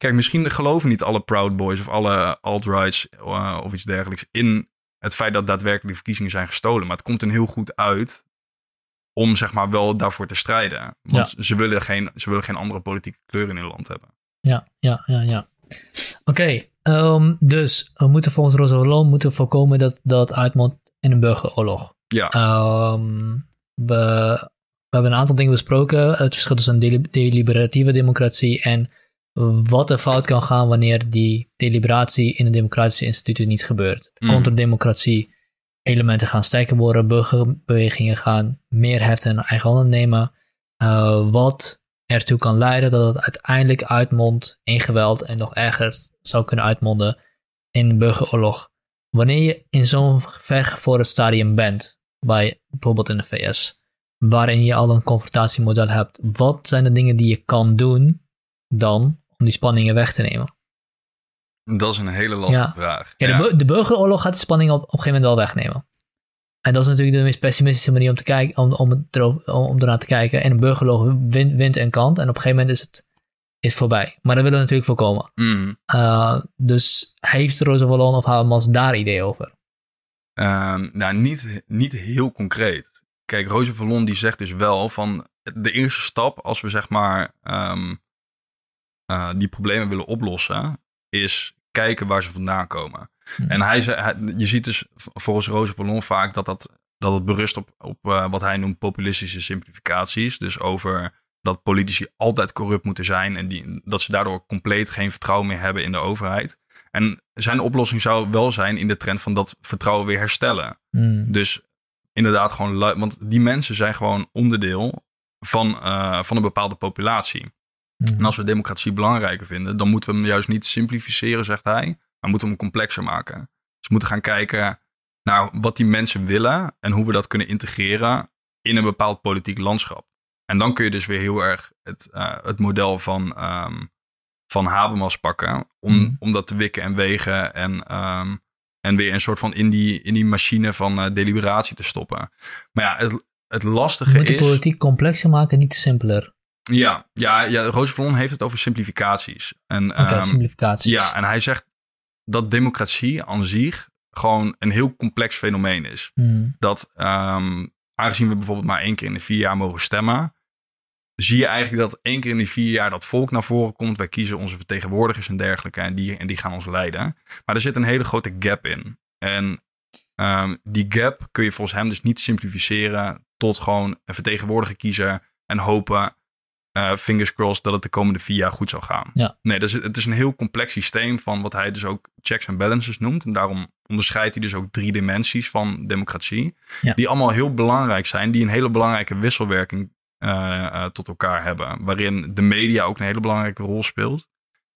kijk, misschien geloven niet alle Proud Boys of alle alt-rights eh, of iets dergelijks in het feit dat daadwerkelijk de verkiezingen zijn gestolen. Maar het komt er heel goed uit om zeg maar wel daarvoor te strijden. Want ze, willen geen, ze willen geen andere politieke kleur in hun land hebben. Ja, ja, ja, ja. Oké, ehm, dus we moeten volgens Rosa Wallon moeten voorkomen dat dat uitmondt in een burgeroorlog. Ja, Ehm, we, we hebben een aantal dingen besproken. Het verschil tussen een deli- deliberatieve democratie en wat er fout kan gaan wanneer die deliberatie in een democratische instituut niet gebeurt. Mm. Contra-democratie, elementen gaan sterker worden, burgerbewegingen gaan meer heft in eigen handen nemen. eh, wat ertoe kan leiden dat het uiteindelijk uitmondt in geweld en nog erger zou kunnen uitmonden in een burgeroorlog. Wanneer je in zo'n vergevorderd stadium bent, bij bijvoorbeeld in de VS, waarin je al een confrontatiemodel hebt, wat zijn de dingen die je kan doen dan om die spanningen weg te nemen? dat is een hele lastige Ja. vraag. Ja. de, bu- de burgeroorlog gaat die spanning op, op een gegeven moment wel wegnemen. En dat is natuurlijk de meest pessimistische manier om, te kijken, om, om, erover, om, ernaar te kijken. En een burgeroorlog wint, wint een kant en op een gegeven moment is het, is voorbij. Maar dat willen we natuurlijk voorkomen. Mhm. Uh, dus heeft Rosa Wallon of Habermas daar idee over? Ehm, nou, niet, niet heel concreet. Kijk, Roze Vallon die zegt dus wel van de eerste stap als we zeg maar ehm, eh, die problemen willen oplossen, is kijken waar ze vandaan komen. Hmm. En hij, hij- je ziet dus volgens Roze Vallon vaak dat, dat, dat het berust op, op eh, wat hij noemt populistische simplificaties. Dus over dat politici altijd corrupt moeten zijn en die, dat ze daardoor compleet geen vertrouwen meer hebben in de overheid. En zijn oplossing zou wel zijn in de trend van dat vertrouwen weer herstellen. Hmm. Dus inderdaad gewoon, want die mensen zijn gewoon onderdeel van, eh, van een bepaalde populatie. Hmm. En als we democratie belangrijker vinden, dan moeten we hem juist niet simplificeren, zegt hij, maar moeten we hem complexer maken. Dus we moeten gaan kijken naar wat die mensen willen en hoe we dat kunnen integreren in een bepaald politiek landschap. En dan kun je dus weer heel erg het, eh, het model van, ehm, van Habermas pakken om, Mhm. om dat te wikken en wegen en, ehm, en weer een soort van in die, in die machine van eh, deliberatie te stoppen. Maar ja, het, het lastige Moet die is... politiek complexer maken, niet simpeler. Ja, ja, ja Roos Vallon heeft het over simplificaties. En, Oké, ehm, simplificaties. ja, en hij zegt dat democratie aan zich gewoon een heel complex fenomeen is. Hmm. Dat ehm, aangezien we bijvoorbeeld maar één keer in de vier jaar mogen stemmen, zie je eigenlijk dat één keer in de vier jaar dat volk naar voren komt. Wij kiezen onze vertegenwoordigers en dergelijke en die, en die gaan ons leiden. Maar er zit een hele grote gap in. En ehm, die gap kun je volgens hem dus niet simplificeren tot gewoon een vertegenwoordiger kiezen en hopen, eh, fingers crossed, dat het de komende vier jaar goed zou gaan. Ja. Nee, dus het het is een heel complex systeem van wat hij dus ook checks en balances noemt. En daarom onderscheidt hij dus ook drie dimensies van democratie. Ja. Die allemaal heel belangrijk zijn, die een hele belangrijke wisselwerking eh, eh, tot elkaar hebben. Waarin de media ook een hele belangrijke rol speelt.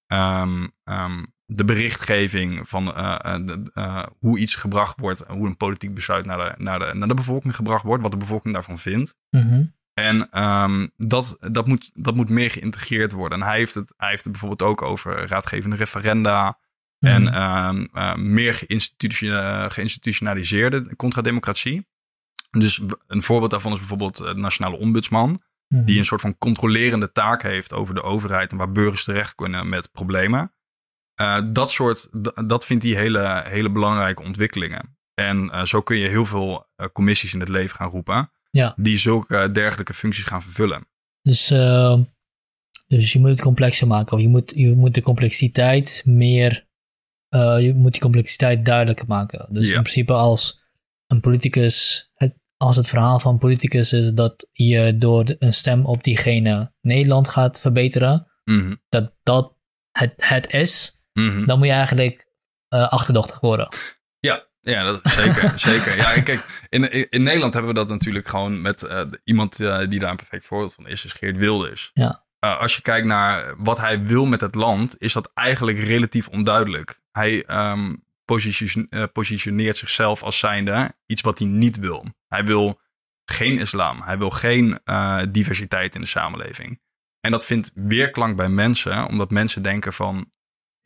Ehm, ehm, de berichtgeving van de- hoe iets gebracht wordt, hoe een politiek besluit naar de, naar, de, naar de bevolking gebracht wordt, wat de bevolking daarvan vindt. Mhm. En ehm, dat, dat, moet, dat moet meer geïntegreerd worden. En hij heeft, het, hij heeft het bijvoorbeeld ook over raadgevende referenda. Mhm. En ehm, eh, meer geïnstitution- geïnstitutionaliseerde contrademocratie. Dus een voorbeeld daarvan is bijvoorbeeld eh, de Nationale Ombudsman. Mhm. Die een soort van controlerende taak heeft over de overheid. En waar burgers terecht kunnen met problemen. Eh, dat soort, dat vindt hij hele, hele belangrijke ontwikkelingen. En zo kun je heel veel commissies in het leven gaan roepen. Ja. Die zulke eh, dergelijke functies gaan vervullen. Dus, eh, dus je moet het complexer maken. Of je moet, je moet de complexiteit meer. eh, je moet die complexiteit duidelijker maken. Dus Ja. in principe als een politicus. Het, als het verhaal van een politicus is dat je door de- een stem op diegene Nederland gaat verbeteren. Mhm, Dat dat het, het is. mhm. Dan moet je eigenlijk achterdochtig worden. Ja, dat, zeker. zeker. Ja, kijk, in, in, Nederland hebben we dat natuurlijk gewoon met eh, iemand eh, die daar een perfect voorbeeld van is, is Geert Wilders. Ja. Eh, als je kijkt naar wat hij wil met het land, is dat eigenlijk relatief onduidelijk. Hij eh, positioneert zichzelf als zijnde iets wat hij niet wil. Hij wil geen islam. Hij wil geen diversiteit in de samenleving. En dat vindt weerklank bij mensen, omdat mensen denken van...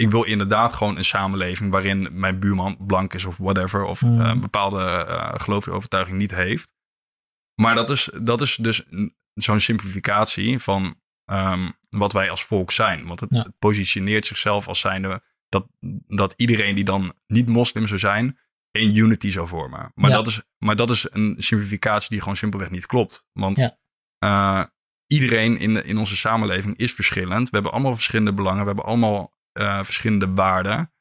Ik wil inderdaad gewoon een samenleving waarin mijn buurman blank is of whatever. Of Mm. een bepaalde eh geloofsige overtuiging niet heeft. Maar dat is, dat is dus een- zo'n simplificatie van ehm, wat wij als volk zijn. Want het, Ja. het positioneert zichzelf als zijnde dat, dat iedereen die dan niet moslim zou zijn, één unity zou vormen. Maar, Ja. dat, is, maar dat is een simplificatie die gewoon simpelweg niet klopt. Want Ja. eh, iedereen in, de, in onze samenleving is verschillend. We hebben allemaal verschillende belangen. We hebben allemaal eh, verschillende waarden.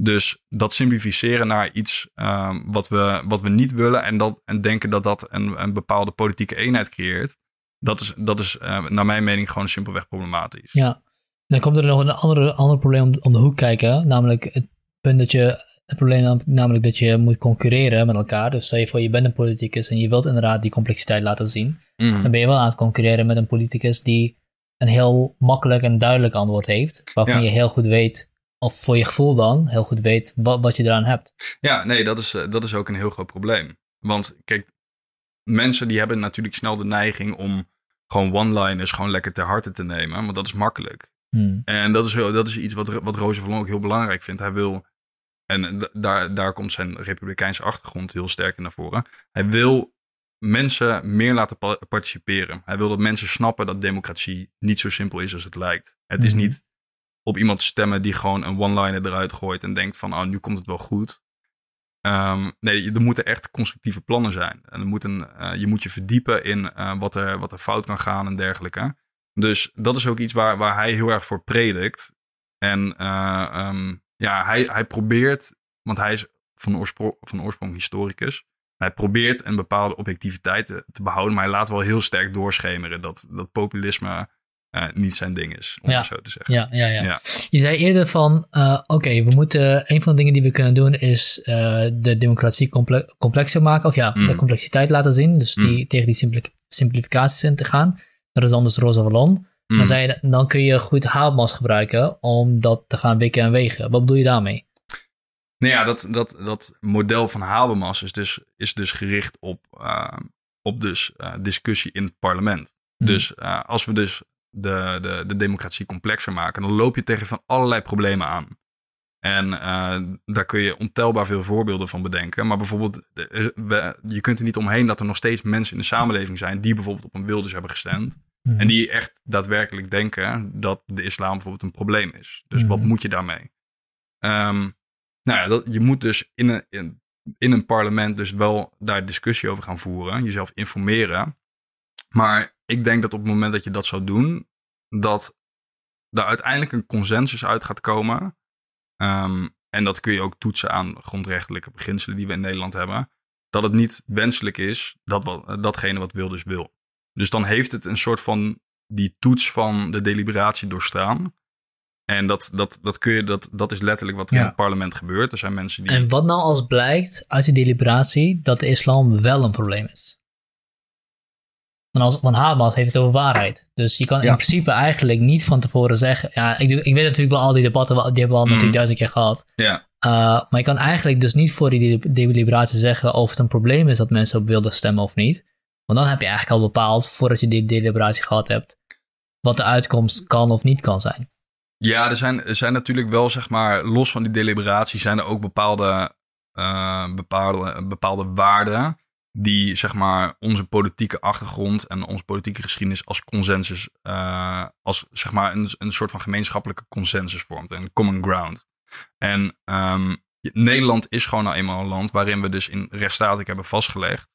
Dus dat simplificeren naar iets ehm, wat, we, wat we niet willen en, dat, en denken dat dat een, een bepaalde politieke eenheid creëert, dat is, dat is eh, naar mijn mening gewoon simpelweg problematisch. Ja. Dan komt er nog een andere, ander probleem om, om de hoek kijken. Namelijk het punt dat je. Het probleem nam- namelijk dat je moet concurreren met elkaar. Dus stel je voor, je bent een politicus en je wilt inderdaad die complexiteit laten zien. Mhm. Dan ben je wel aan het concurreren met een politicus die een heel makkelijk en duidelijk antwoord heeft. Waarvan Ja. je heel goed weet, of voor je gevoel dan, heel goed weet wat, wat je eraan hebt. Ja, nee, dat is, eh, dat is ook een heel groot probleem. Want kijk, mensen die hebben natuurlijk snel de neiging om gewoon one-liners gewoon lekker ter harte te nemen. Want dat is makkelijk. Hmm. En dat is, heel- dat is iets wat, wat Roze van ook heel belangrijk vindt. Hij wil, en d- daar, daar komt zijn republikeinse achtergrond heel sterk in naar voren. Hij wil mensen meer laten pa- participeren. Hij wil dat mensen snappen dat democratie niet zo simpel is als het lijkt. Het is Mhm. niet op iemand stemmen die gewoon een one-liner eruit gooit en denkt van, oh, nu komt het wel goed. Ehm, nee, er moeten echt constructieve plannen zijn. En er moet een, eh, je moet je verdiepen in eh, wat, er, wat er fout kan gaan en dergelijke. Dus dat is ook iets waar, waar hij heel erg voor predikt. En eh, ehm, ja, hij, hij probeert, want hij is van oorsprong, van oorsprong historicus. Hij probeert een bepaalde objectiviteit te, te behouden, maar hij laat wel heel sterk doorschemeren dat, dat populisme eh, niet zijn ding is, om Ja. het zo te zeggen. Ja, ja, ja, Ja. Je zei eerder van, eh, oké, we moeten, een van de dingen die we kunnen doen is eh, de democratie comple- complexer maken. Of ja, Mm. de complexiteit laten zien. Dus die, tegen die simpli- simplificaties in te gaan. Dat is anders Rosa Ballon. Mm. Dan, zei je, dan kun je goed Habermas gebruiken om dat te gaan wikken en wegen. Wat bedoel je daarmee? Nou ja, dat, dat, dat model van Habermas is dus, is dus gericht op, eh, op dus, eh, discussie in het parlement. Hmm. Dus eh, als we dus de, de, de democratie complexer maken, dan loop je tegen van allerlei problemen aan. En daar kun je ontelbaar veel voorbeelden van bedenken. Maar bijvoorbeeld, we- je kunt er niet omheen dat er nog steeds mensen in de samenleving zijn die bijvoorbeeld op een Wilders hebben gestemd. Mhm. En die echt daadwerkelijk denken dat de islam bijvoorbeeld een probleem is. Dus wat Mhm. moet je daarmee? Ehm, nou ja, dat, je moet dus in een, in, in een parlement dus wel daar discussie over gaan voeren. Jezelf informeren. Maar ik denk dat op het moment dat je dat zou doen, dat er uiteindelijk een consensus uit gaat komen. Ehm, en dat kun je ook toetsen aan grondrechtelijke beginselen die we in Nederland hebben. Dat het niet wenselijk is dat wat, datgene wat Wilders wil. Dus dan heeft het een soort van die toets van de deliberatie doorstaan. En dat, dat, dat, kun je, dat, dat is letterlijk wat er Ja. in het parlement gebeurt. Er zijn mensen die. En wat nou als blijkt uit die deliberatie dat de islam wel een probleem is? Want, als, want Habermas heeft het over waarheid. Dus je kan in principe eigenlijk niet van tevoren zeggen... Ja, ik, doe- ik weet natuurlijk wel al die debatten, die hebben we al Mhm. natuurlijk duizend keer gehad. Ja, Uh, maar je kan eigenlijk dus niet voor die de- deliberatie zeggen of het een probleem is dat mensen op wilde stemmen of niet. Want dan heb je eigenlijk al bepaald, voordat je die deliberatie gehad hebt, wat de uitkomst kan of niet kan zijn. Ja, er zijn, er zijn natuurlijk wel, zeg maar, los van die deliberatie, zijn er ook bepaalde, uh, bepaalde, bepaalde waarden die, zeg maar, onze politieke achtergrond en onze politieke geschiedenis als consensus, uh, als, zeg maar, een, een soort van gemeenschappelijke consensus vormt, een common ground. En um, Nederland is gewoon nou eenmaal een land waarin we dus in rechtsstatik hebben vastgelegd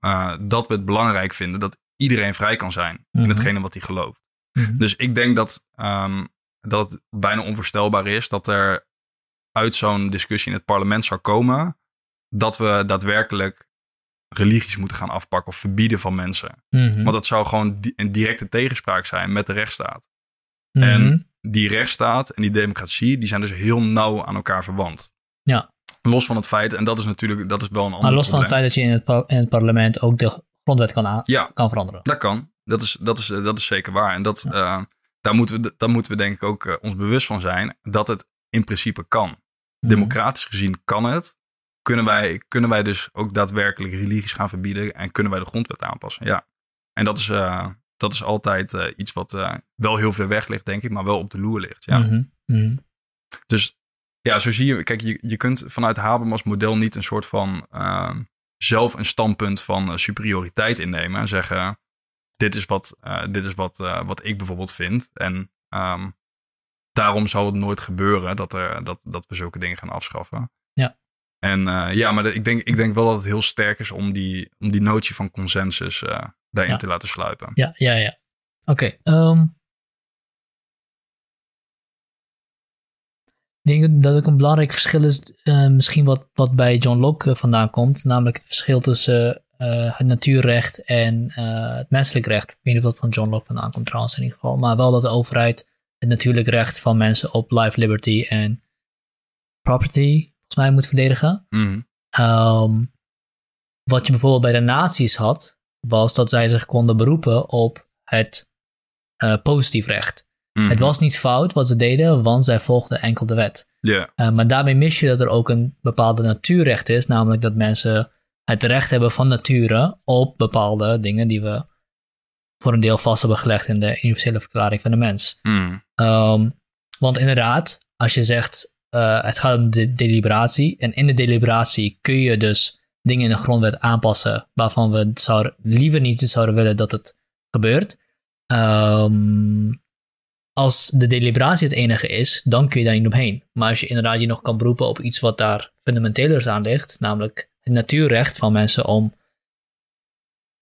uh, dat we het belangrijk vinden dat iedereen vrij kan zijn in mhm. hetgene wat hij gelooft. Mhm. Dus ik denk dat, um, dat het bijna onvoorstelbaar is dat er uit zo'n discussie in het parlement zou komen dat we daadwerkelijk religies moeten gaan afpakken of verbieden van mensen. Mhm. Want dat zou gewoon een directe tegenspraak zijn met de rechtsstaat. En die rechtsstaat en die democratie, die zijn dus heel nauw aan elkaar verwant. Ja. Los van het feit, en dat is natuurlijk dat is wel een ander Maar los van het feit dat je in het, in het parlement ook de grondwet kan, ja, kan veranderen. Dat kan. Dat is, dat is, dat is zeker waar. En dat, uh, daar, moeten we, daar moeten we denk ik ook uh, ons bewust van zijn dat het in principe kan. Mhm. Democratisch gezien kan het. Kunnen wij, kunnen wij dus ook daadwerkelijk religies gaan verbieden en kunnen wij de grondwet aanpassen? Ja. En dat is, uh, dat is altijd iets wat wel heel ver weg ligt, denk ik, maar wel op de loer ligt. Ja. Mm -hmm. Dus ja, zo zie je, kijk, je, je kunt vanuit Habermas model niet een soort van uh, zelf een standpunt van superioriteit innemen en zeggen: dit is wat, uh, dit is wat, wat ik bijvoorbeeld vind. En um, daarom zal het nooit gebeuren dat, er, dat, dat we zulke dingen gaan afschaffen. Ja. En ja, maar ik, denk, ik denk wel dat het heel sterk is om die, om die notie van consensus daarin ja. te laten sluipen. Ja, ja, ja. Oké. Okay, um, Ik denk dat ook een belangrijk verschil is, misschien wat, wat bij John Locke vandaan komt, namelijk het verschil tussen uh, het natuurrecht en het menselijk recht. Ik weet niet of dat van John Locke vandaan komt trouwens in ieder geval, maar wel dat de overheid het natuurlijk recht van mensen op life, liberty en property volgens mij moet verdedigen. Mm. Um, wat je bijvoorbeeld bij de nazi's had, was dat zij zich konden beroepen op het positief recht. Het Mhm. was niet fout wat ze deden, want zij volgden enkel de wet. Uh, maar daarmee mis je dat er ook een bepaalde natuurrecht is, namelijk dat mensen het recht hebben van nature op bepaalde dingen die we voor een deel vast hebben gelegd in de universele verklaring van de mens. Mm. Um, want inderdaad, als je zegt uh, het gaat om de deliberatie, en in de deliberatie kun je dus dingen in de grondwet aanpassen waarvan we zouden, liever niet zouden willen dat het gebeurt. Um, als de deliberatie het enige is, dan kun je daar niet omheen. Maar als je inderdaad je nog kan beroepen op iets wat daar fundamentelers aan ligt, namelijk natuurrecht van mensen om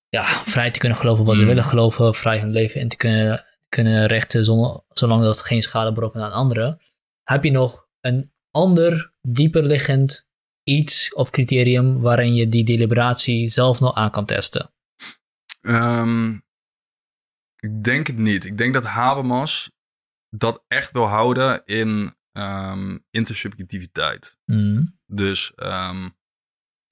ja, vrij te kunnen geloven wat ze Mm. willen geloven, vrij hun leven in te kunnen, kunnen rechten, zonder, zolang dat geen schade berokkent aan anderen, heb je nog een ander, dieper liggend iets of criterium waarin je die deliberatie zelf nog aan kan testen. Um, ik denk het niet. Ik denk dat Habermas dat echt wil houden in um, intersubjectiviteit. Mm. Dus um,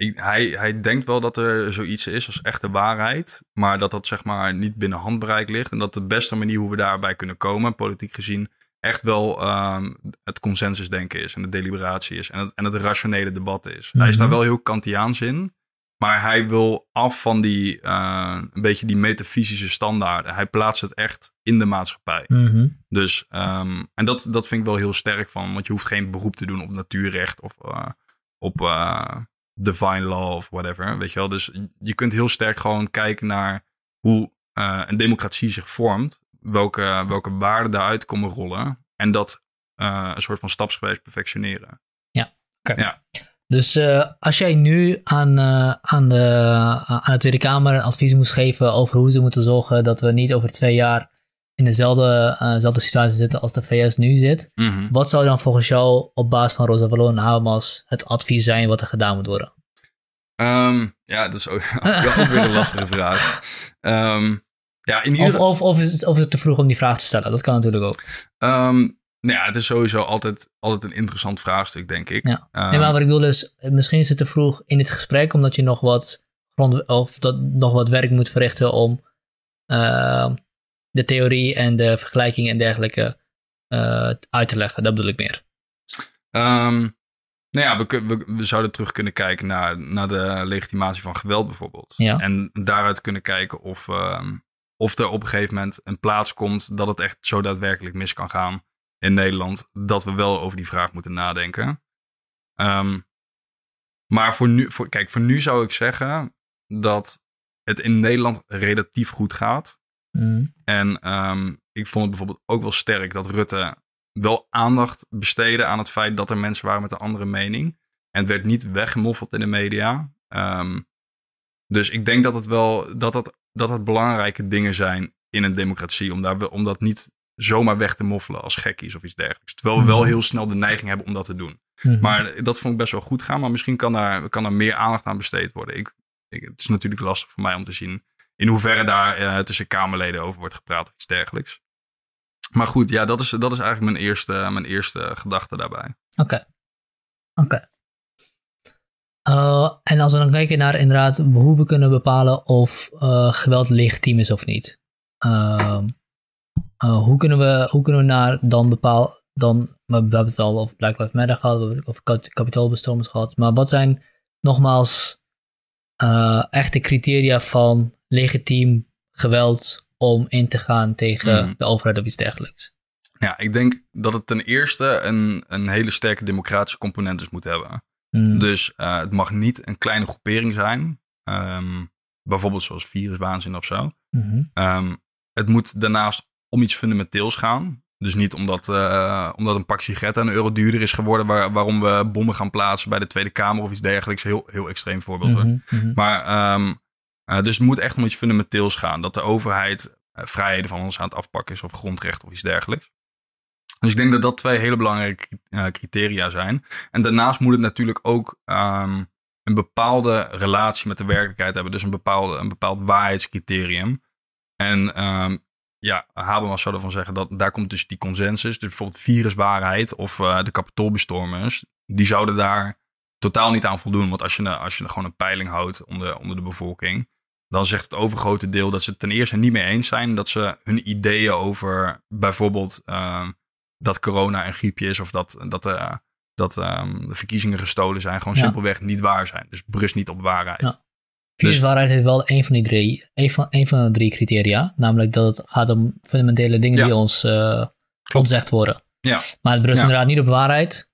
ik, hij, hij denkt wel dat er zoiets is als echte waarheid, maar dat dat zeg maar niet binnen handbereik ligt. En dat de beste manier hoe we daarbij kunnen komen, politiek gezien, echt wel um, het consensusdenken is en de deliberatie is en het, en het rationele debat is. Mm -hmm. Hij is daar wel heel Kantiaans in. Maar hij wil af van die, uh, een beetje die metafysische standaarden. Hij plaatst het echt in de maatschappij. Mm -hmm. Dus, um, en dat, dat vind ik wel heel sterk van. Want je hoeft geen beroep te doen op natuurrecht of uh, op uh, divine law of whatever. Weet je wel? Dus je kunt heel sterk gewoon kijken naar hoe uh, een democratie zich vormt. Welke, welke waarden daaruit komen rollen. En dat uh, een soort van stapsgewijs perfectioneren. Ja, oké. Okay. Ja. Dus uh, als jij nu aan, uh, aan, de, aan de Tweede Kamer advies moest geven over hoe ze moeten zorgen dat we niet over twee jaar in dezelfde, dezelfde situatie zitten als de VS nu zit, mm -hmm. wat zou dan volgens jou op basis van Rosa Vallon en Habermas het advies zijn wat er gedaan moet worden? Um, ja, dat is ook, ook weer een lastige vraag. Um, ja, in ieder... of, of, of, is het, of is het te vroeg om die vraag te stellen? Dat kan natuurlijk ook. Um, nou ja, het is sowieso altijd, altijd een interessant vraagstuk, denk ik. Ja. Nee, maar wat ik bedoel is, misschien is het te vroeg in dit gesprek, omdat je nog wat, grond, of dat, nog wat werk moet verrichten om uh, de theorie en de vergelijking en dergelijke uh, uit te leggen. Dat bedoel ik meer. Um, Nou ja, we, we, we zouden terug kunnen kijken naar, naar de legitimatie van geweld bijvoorbeeld. Ja. En daaruit kunnen kijken of, ehm, of er op een gegeven moment een plaats komt dat het echt zo daadwerkelijk mis kan gaan in Nederland. Dat we wel over die vraag moeten nadenken. Ehm, maar voor nu, voor, kijk, voor nu zou ik zeggen dat het in Nederland relatief goed gaat. Mhm. En ehm, ik vond het bijvoorbeeld ook wel sterk dat Rutte wel aandacht besteedde aan het feit dat er mensen waren met een andere mening. En het werd niet weggemoffeld in de media. Ehm, dus ik denk dat het wel dat dat, dat het belangrijke dingen zijn in een democratie. Om, daar, om dat niet zomaar weg te moffelen als gekkies of iets dergelijks. Terwijl we wel Mhm. heel snel de neiging hebben om dat te doen. Mhm. Maar dat vond ik best wel goed gaan. Maar misschien kan daar, kan daar meer aandacht aan besteed worden. Ik, ik, het is natuurlijk lastig voor mij om te zien in hoeverre daar eh, tussen Kamerleden over wordt gepraat of iets dergelijks. Maar goed, ja, dat is, dat is eigenlijk mijn eerste, mijn eerste gedachte daarbij. Oké. Oké. Eh, en als we dan kijken naar inderdaad hoe we kunnen bepalen of eh, geweld legitiem is of niet. Ehm, eh, hoe, kunnen we, hoe kunnen we naar dan bepaal dan, we hebben het al over Black Lives Matter gehad, kap- kapitoolbestormers gehad, maar wat zijn nogmaals eh, echte criteria van legitiem geweld om in te gaan tegen Mhm. de overheid of iets dergelijks? Ja, ik denk dat het ten eerste een, een hele sterke democratische component dus moet hebben. Mm, Dus eh, het mag niet een kleine groepering zijn. Ehm, bijvoorbeeld zoals viruswaanzin of zo. mhm. Ehm, het moet daarnaast om iets fundamenteels gaan. Dus niet omdat, eh, omdat een pak sigaretten een euro duurder is geworden... Waar, waarom we bommen gaan plaatsen bij de Tweede Kamer of iets dergelijks. Heel, heel extreem voorbeeld. hoor. Mhm, mhm. Maar ehm, eh, dus het moet echt om iets fundamenteels gaan. Dat de overheid eh, vrijheden van ons aan het afpakken is of grondrechten of iets dergelijks. Dus ik denk dat dat twee hele belangrijke criteria zijn. En daarnaast moet het natuurlijk ook ehm, een bepaalde relatie met de werkelijkheid hebben. Dus een, bepaalde, een bepaald waarheidscriterium. En ehm, ja, Habermas zou ervan zeggen dat daar komt dus die consensus. Dus bijvoorbeeld viruswaarheid of eh, de kapitoolbestormers. Die zouden daar totaal niet aan voldoen. Want als je, als je gewoon een peiling houdt onder, onder de bevolking, dan zegt het overgrote deel dat ze het ten eerste niet mee eens zijn. Dat ze hun ideeën over bijvoorbeeld ehm, dat corona een griepje is of dat, dat, eh, dat ehm, de verkiezingen gestolen zijn, gewoon Ja. simpelweg niet waar zijn. Dus berust niet op waarheid. Ja. Viruswaarheid heeft wel een van die drie, een van, een van de drie criteria. Namelijk dat het gaat om fundamentele dingen Ja. die ons eh ontzegd worden. Ja. Maar het berust Ja. inderdaad niet op waarheid.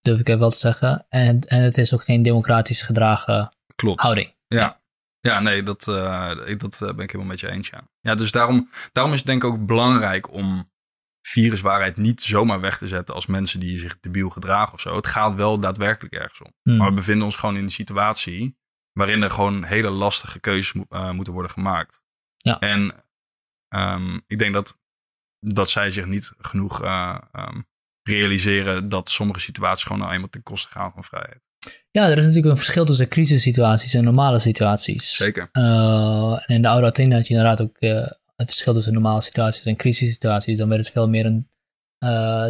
Durf ik even wel te zeggen. En, en het is ook geen democratisch gedragen Klopt. houding. Ja. Ja, nee, dat, eh, ik, dat eh, ben ik helemaal met je eens, ja. Ja, dus daarom, daarom is het denk ik ook belangrijk om viruswaarheid niet zomaar weg te zetten als mensen die zich debiel gedragen of zo. Het gaat wel daadwerkelijk ergens om. Hmm. Maar we bevinden ons gewoon in een situatie waarin er gewoon hele lastige keuzes mo- eh, moeten worden gemaakt. Ja. En ehm, ik denk dat, dat zij zich niet genoeg eh, ehm, realiseren dat sommige situaties gewoon nou eenmaal ten koste gaan van vrijheid. Ja, er is natuurlijk een verschil tussen crisissituaties en normale situaties. Zeker. Eh, en in de oude Athene had je inderdaad ook het verschil tussen normale situaties en crisissituaties. Dan werd het veel meer een.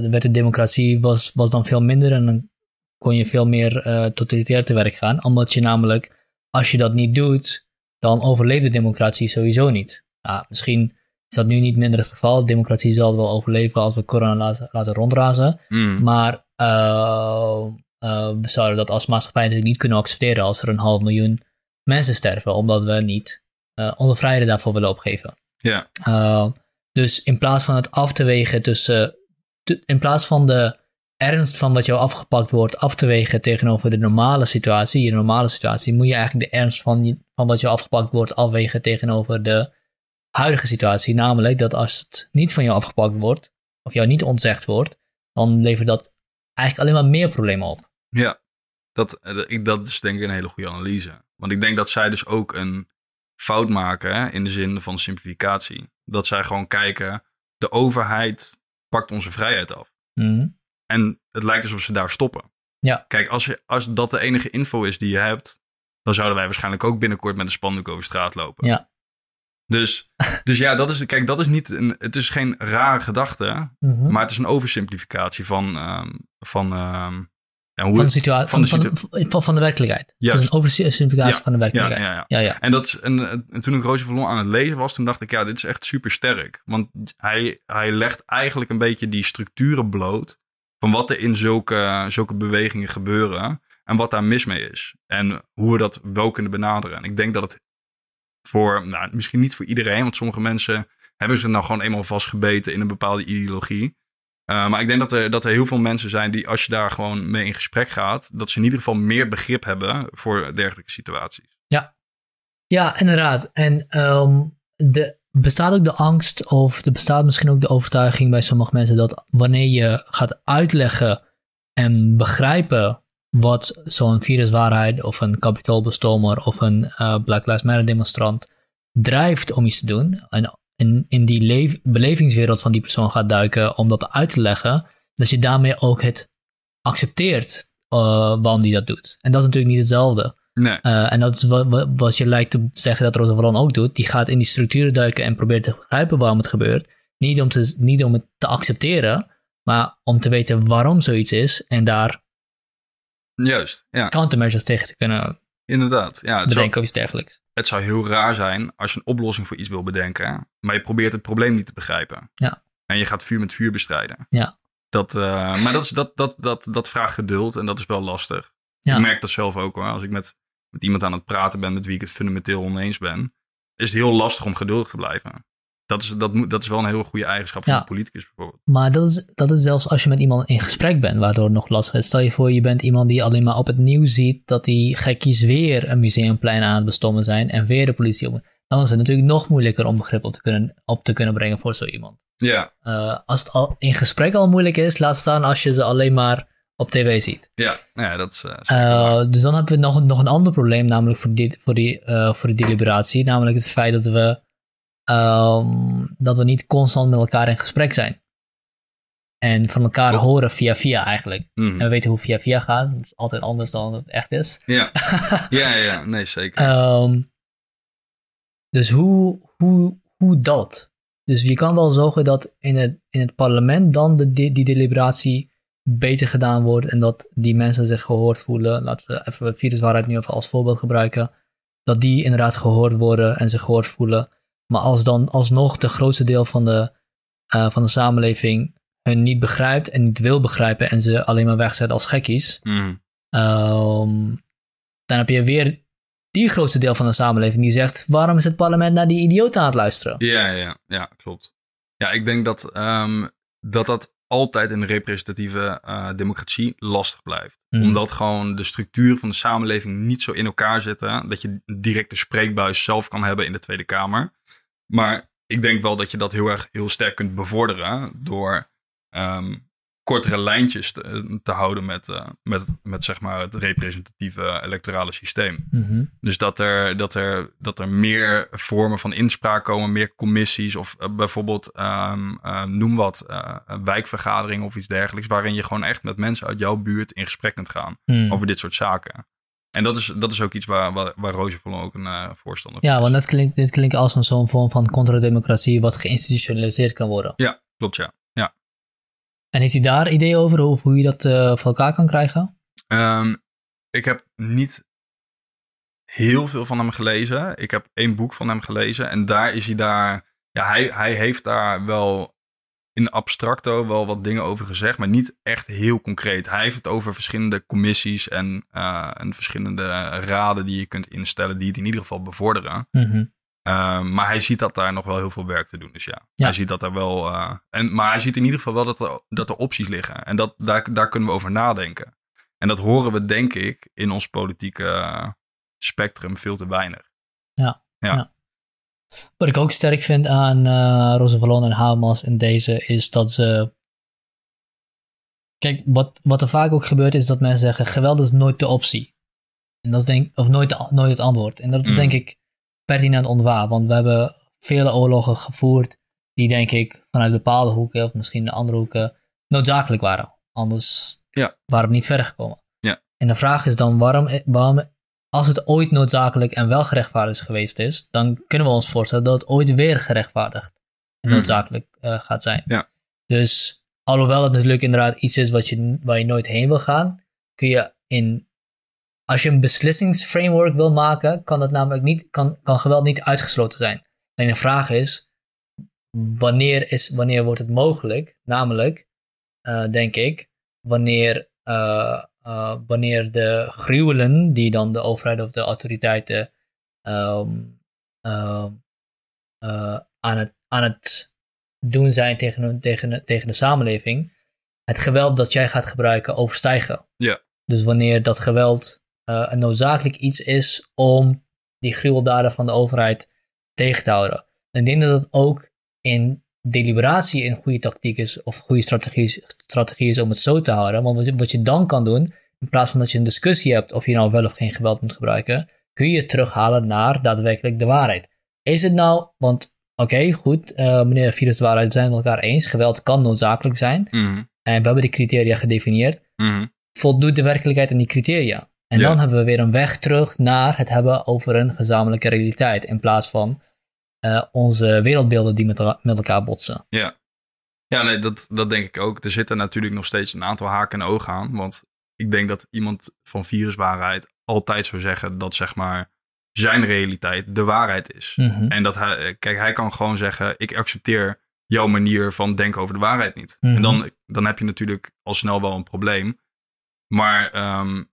dan werd de democratie was, was dan veel minder en dan kon je veel meer totalitair te werk gaan. Omdat je namelijk, als je dat niet doet, dan overleeft de democratie sowieso niet. Misschien is dat nu niet minder het geval. De democratie zal wel overleven als we corona laten, laten rondrazen. Mm. Maar eh, eh, we zouden dat als maatschappij natuurlijk niet kunnen accepteren als er een half miljoen mensen sterven, omdat we niet eh onze vrijheden daarvoor willen opgeven. Ja, Uh, dus in plaats van het af te wegen tussen. in plaats van de ernst van wat jou afgepakt wordt af te wegen tegenover de normale situatie, je normale situatie, moet je eigenlijk de ernst van, je- van wat jou afgepakt wordt afwegen tegenover de huidige situatie. Namelijk dat als het niet van jou afgepakt wordt, of jou niet ontzegd wordt, dan levert dat eigenlijk alleen maar meer problemen op. Ja, dat, eh, ik- dat is denk ik een hele goede analyse. Want ik denk dat zij dus ook een fout maken hè, in de zin van simplificatie. Dat zij gewoon kijken, de overheid pakt onze vrijheid af. Mhm. En het lijkt alsof ze daar stoppen. Ja. Kijk, als, je, als dat de enige info is die je hebt, dan zouden wij waarschijnlijk ook binnenkort met een spandoek over straat lopen. Ja. Dus, dus ja, dat is, kijk, dat is niet een, het is geen rare gedachte, Mhm. maar het is een oversimplificatie van, ehm, van, ehm, ja, hoe van, de situatie, van van, de van, van, de werkelijkheid. Het is een oversimplificatie Ja, van de ja, werkelijkheid. ja, ja. ja, ja. En, dat is, en, en toen ik Roosje Vallon aan het lezen was, toen dacht ik, ja, dit is echt super sterk. Want hij, hij legt eigenlijk een beetje die structuren bloot Van wat er in zulke, zulke bewegingen gebeuren en wat daar mis mee is. En hoe we dat wel kunnen benaderen. En ik denk dat het voor, nou, misschien niet voor iedereen, want sommige mensen hebben ze nou gewoon eenmaal vastgebeten in een bepaalde ideologie. Uh, maar ik denk dat er, dat er heel veel mensen zijn die, als je daar gewoon mee in gesprek gaat, dat ze in ieder geval meer begrip hebben voor dergelijke situaties. Ja, ja inderdaad. En um, de, bestaat ook de angst, of er bestaat misschien ook de overtuiging bij sommige mensen dat wanneer je gaat uitleggen en begrijpen wat zo'n viruswaarheid of een kapitoolbestormer of een uh, Black Lives Matter demonstrant drijft om iets te doen. En in, in die belevingswereld van die persoon gaat duiken om dat uit te leggen, dat je daarmee ook het accepteert uh, waarom die dat doet. En dat is natuurlijk niet hetzelfde. Nee. Uh, en dat is wat, wat, je lijkt te zeggen dat Rosa ook doet. Die gaat in die structuren duiken en probeert te begrijpen waarom het gebeurt. Niet om, te, niet om het te accepteren, maar om te weten waarom zoiets is en daar Juist, ja. countermeasures tegen te kunnen Inderdaad, ja. Het bedenken zou, of iets dergelijks. Het zou heel raar zijn als je een oplossing voor iets wil bedenken, maar je probeert het probleem niet te begrijpen. Ja. En je gaat vuur met vuur bestrijden. Ja. Dat, uh, maar dat, is, dat, dat, dat, dat vraagt geduld en dat is wel lastig. Ja. Ik merk dat zelf ook hoor. Als ik met, met iemand aan het praten ben met wie ik het fundamenteel oneens ben, is het heel lastig om geduldig te blijven. Dat is, dat, moet, dat is wel een heel goede eigenschap van een politicus bijvoorbeeld. Maar dat is, dat is zelfs als je met iemand in gesprek bent, waardoor het nog lastig is. Stel je voor, je bent iemand die alleen maar op het nieuws ziet dat die gekkies weer een museumplein aan het bestommen zijn en weer de politie op. Dan is het natuurlijk nog moeilijker om begrip op te kunnen, op te kunnen brengen voor zo iemand. Ja. Uh, als het al in gesprek al moeilijk is, laat staan als je ze alleen maar op tv ziet. Ja, ja dat is. Uh, uh, dus dan hebben we nog, nog een ander probleem, namelijk voor, dit, voor, die, voor die deliberatie. Namelijk het feit dat we um, dat we niet constant met elkaar in gesprek zijn. En van elkaar horen via via eigenlijk. Mm. En we weten hoe via via gaat. Het is altijd anders dan het echt is. Ja, ja, ja. nee zeker. Um, dus hoe, hoe, hoe dat? Dus je kan wel zorgen dat in het, in het parlement dan de, die deliberatie beter gedaan wordt en dat die mensen zich gehoord voelen. Laten we even viruswaarheid nu even als voorbeeld gebruiken. Dat die inderdaad gehoord worden en zich gehoord voelen. Maar als dan alsnog de grootste deel van de, uh, van de samenleving hun niet begrijpt en niet wil begrijpen en ze alleen maar wegzet als gekkies, mm. um, dan heb je weer die grootste deel van de samenleving die zegt: waarom is het parlement naar die idioten aan het luisteren? Ja, ja, ja, klopt. Ja, ik denk dat um, dat, dat altijd in de representatieve uh, democratie lastig blijft. Mm. Omdat gewoon de structuren van de samenleving niet zo in elkaar zitten. Dat je direct de spreekbuis zelf kan hebben in de Tweede Kamer. Maar ik denk wel dat je dat heel erg heel sterk kunt bevorderen door um, kortere lijntjes te, te houden met, uh, met, met zeg maar het representatieve electorale systeem. Mm -hmm. Dus dat er, dat, er, dat er meer vormen van inspraak komen, meer commissies of uh, bijvoorbeeld um, uh, noem wat, wijkvergaderingen of iets dergelijks, waarin je gewoon echt met mensen uit jouw buurt in gesprek kunt gaan mm. over dit soort zaken. En dat is, dat is ook iets waar, waar, waar Roosevelt ook een voorstander van Ja, want dat klinkt, dit klinkt als een zo'n vorm van contrademocratie wat geïnstitutionaliseerd kan worden. Ja, klopt ja. En heeft hij daar ideeën over hoe, hoe je dat uh, voor elkaar kan krijgen? Um, ik heb niet heel veel van hem gelezen. Ik heb één boek van hem gelezen en daar is hij daar... Ja, hij, hij heeft daar wel in abstracto wel wat dingen over gezegd, maar niet echt heel concreet. Hij heeft het over verschillende commissies en, uh, en verschillende raden die je kunt instellen, die het in ieder geval bevorderen. Mm -hmm. Uh, maar hij ziet dat daar nog wel heel veel werk te doen. Dus ja, ja. hij ziet dat er wel. Uh, en, maar hij ziet in ieder geval wel dat er, dat er opties liggen. En dat, daar, daar kunnen we over nadenken. En dat horen we, denk ik, in ons politieke spectrum veel te weinig. Ja. ja. ja. Wat ik ook sterk vind aan uh, Roosevelt en Hamas in deze is dat ze. Kijk, wat, wat er vaak ook gebeurt is dat mensen zeggen: geweld is nooit de optie. En dat is denk of nooit, nooit het antwoord. En dat is Mm. denk ik pertinent onwaar, want we hebben vele oorlogen gevoerd die denk ik vanuit bepaalde hoeken of misschien de andere hoeken noodzakelijk waren. Anders Ja. waren we niet verder gekomen. Ja. En de vraag is dan waarom, waarom als het ooit noodzakelijk en wel gerechtvaardigd geweest is, dan kunnen we ons voorstellen dat het ooit weer gerechtvaardigd en Mm. noodzakelijk uh, gaat zijn. Ja. Dus alhoewel het natuurlijk inderdaad iets is wat je, waar je nooit heen wil gaan, kun je in. Als je een beslissingsframework wil maken, kan, dat namelijk niet, kan, kan geweld niet uitgesloten zijn. Alleen de vraag is, wanneer, is, wanneer wordt het mogelijk? Namelijk, uh, denk ik, wanneer, uh, uh, wanneer de gruwelen die dan de overheid of de autoriteiten um, uh, aan, het, aan het doen zijn tegen, tegen, tegen de samenleving, het geweld dat jij gaat gebruiken overstijgen. Ja. Dus wanneer dat geweld een noodzakelijk iets is om die gruweldaden van de overheid tegen te houden. En ik denk dat het ook in deliberatie een goede tactiek is of goede strategie, strategie is om het zo te houden. Want wat je dan kan doen, in plaats van dat je een discussie hebt of je nou wel of geen geweld moet gebruiken, kun je terughalen naar daadwerkelijk de waarheid. Is het nou, want oké, goed, uh, meneer Virus de waarheid, we zijn het elkaar eens, geweld kan noodzakelijk zijn. Mhm. En we hebben die criteria gedefinieerd. Mhm. Voldoet de werkelijkheid aan die criteria? En Ja. dan hebben we weer een weg terug naar het hebben over een gezamenlijke realiteit. In plaats van eh, onze wereldbeelden die met, el- met elkaar botsen. Ja, ja nee, dat, dat denk ik ook. Er zitten natuurlijk nog steeds een aantal haken en ogen aan. Want ik denk dat iemand van viruswaarheid altijd zou zeggen dat zeg maar zijn realiteit de waarheid is. Mhm. En dat hij, kijk, hij kan gewoon zeggen: ik accepteer jouw manier van denken over de waarheid niet. Mhm. En dan, dan heb je natuurlijk al snel wel een probleem. Maar ehm,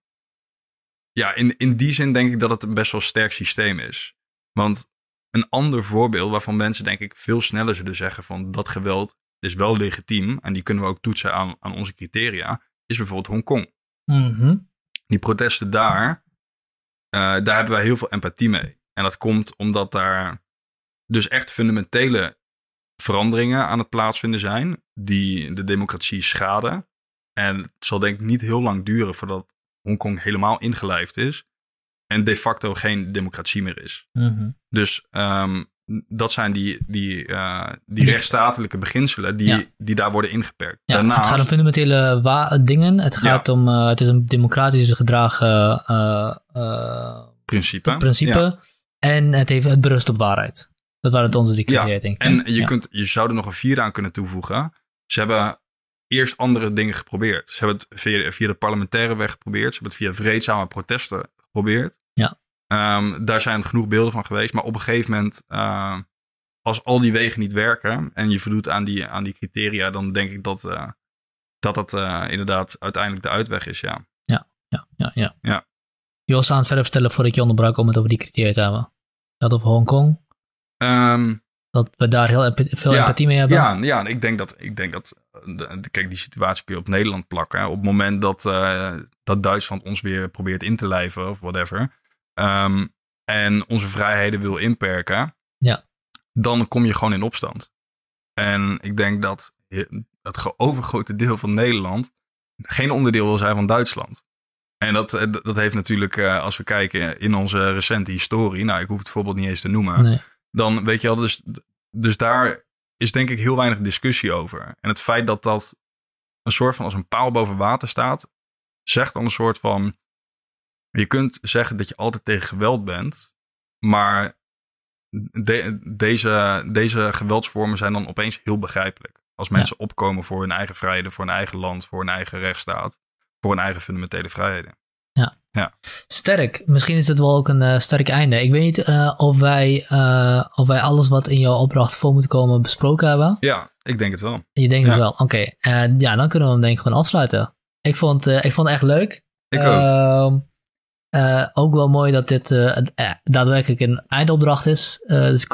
ja, in, in die zin denk ik dat het een best wel sterk systeem is. Want een ander voorbeeld waarvan mensen denk ik veel sneller zullen zeggen van dat geweld is wel legitiem en die kunnen we ook toetsen aan, aan onze criteria, is bijvoorbeeld Hongkong. Mhm. Die protesten daar, eh, daar hebben wij heel veel empathie mee. En dat komt omdat daar dus echt fundamentele veranderingen aan het plaatsvinden zijn die de democratie schaden. En het zal denk ik niet heel lang duren voordat Hongkong helemaal ingelijfd is en de facto geen democratie meer is. Mhm. Dus ehm, dat zijn die, die, eh, die rechtsstatelijke beginselen die, Ja. die daar worden ingeperkt. Ja, Daarnaast, Het gaat om fundamentele dingen. Het gaat om, eh, het is een democratisch gedragen eh, principe. principe. En het, heeft, het berust op waarheid. Dat waren het onze drie criteria, denk ik. En je, kunt, je zou er nog een vierde aan kunnen toevoegen. Ze hebben eerst andere dingen geprobeerd. Ze hebben het via, via de parlementaire weg geprobeerd. Ze hebben het via vreedzame protesten geprobeerd. Ja. Ehm, daar zijn genoeg beelden van geweest. Maar op een gegeven moment, eh, als al die wegen niet werken en je voldoet aan die, aan die criteria, dan denk ik dat eh, dat, dat eh, inderdaad uiteindelijk de uitweg is. Ja. Ja, ja, ja. Ja. Je was aan het verder vertellen voordat ik je onderbrak om het over die criteria te hebben. Dat over Hongkong. Ehm, Dat we daar heel veel Ja, empathie mee hebben. Ja, ja ik denk dat, ik denk dat de- kijk, die situatie kun je op Nederland plakken. hè. Op het moment dat, eh, dat Duitsland ons weer probeert in te lijven of whatever. ehm, en onze vrijheden wil inperken. Ja. Dan kom je gewoon in opstand. En ik denk dat het overgrote deel van Nederland geen onderdeel wil zijn van Duitsland. En dat, eh, dat heeft natuurlijk, eh, als we kijken in onze recente historie, nou, ik hoef het voorbeeld niet eens te noemen Nee. dan weet je wel, dus, dus daar is denk ik heel weinig discussie over. En het feit dat dat een soort van als een paal boven water staat, zegt dan een soort van, je kunt zeggen dat je altijd tegen geweld bent, maar de- deze, deze geweldsvormen zijn dan opeens heel begrijpelijk. Als mensen opkomen voor hun eigen vrijheden, voor hun eigen land, voor hun eigen rechtsstaat, voor hun eigen fundamentele vrijheden. Sterk. Misschien is het wel ook een eh, sterk einde. Ik weet niet eh, of, wij, eh, of wij alles wat in jouw opdracht voor moet komen besproken hebben. Ja, ik denk het wel. Je denkt het Ja. wel. Oké. Ja, dan kunnen we hem denk ik gewoon afsluiten. Ik vond, ik vond het echt leuk. Ik ook. Ehm, eh, ook wel mooi dat dit daadwerkelijk een eindopdracht is. Dus ik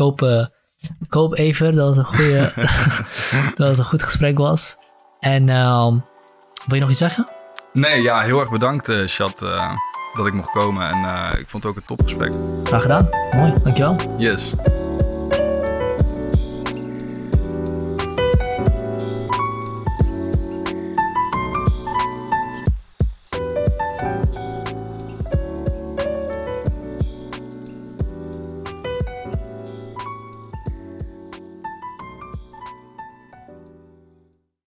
hoop even dat het een, goede, dat het een goed gesprek was. En ehm, wil je nog iets zeggen? Nee, ja, heel erg bedankt, Chat, dat ik mocht komen. En eh, ik vond het ook een topgesprek. Graag gedaan. Mooi, dankjewel. Yes.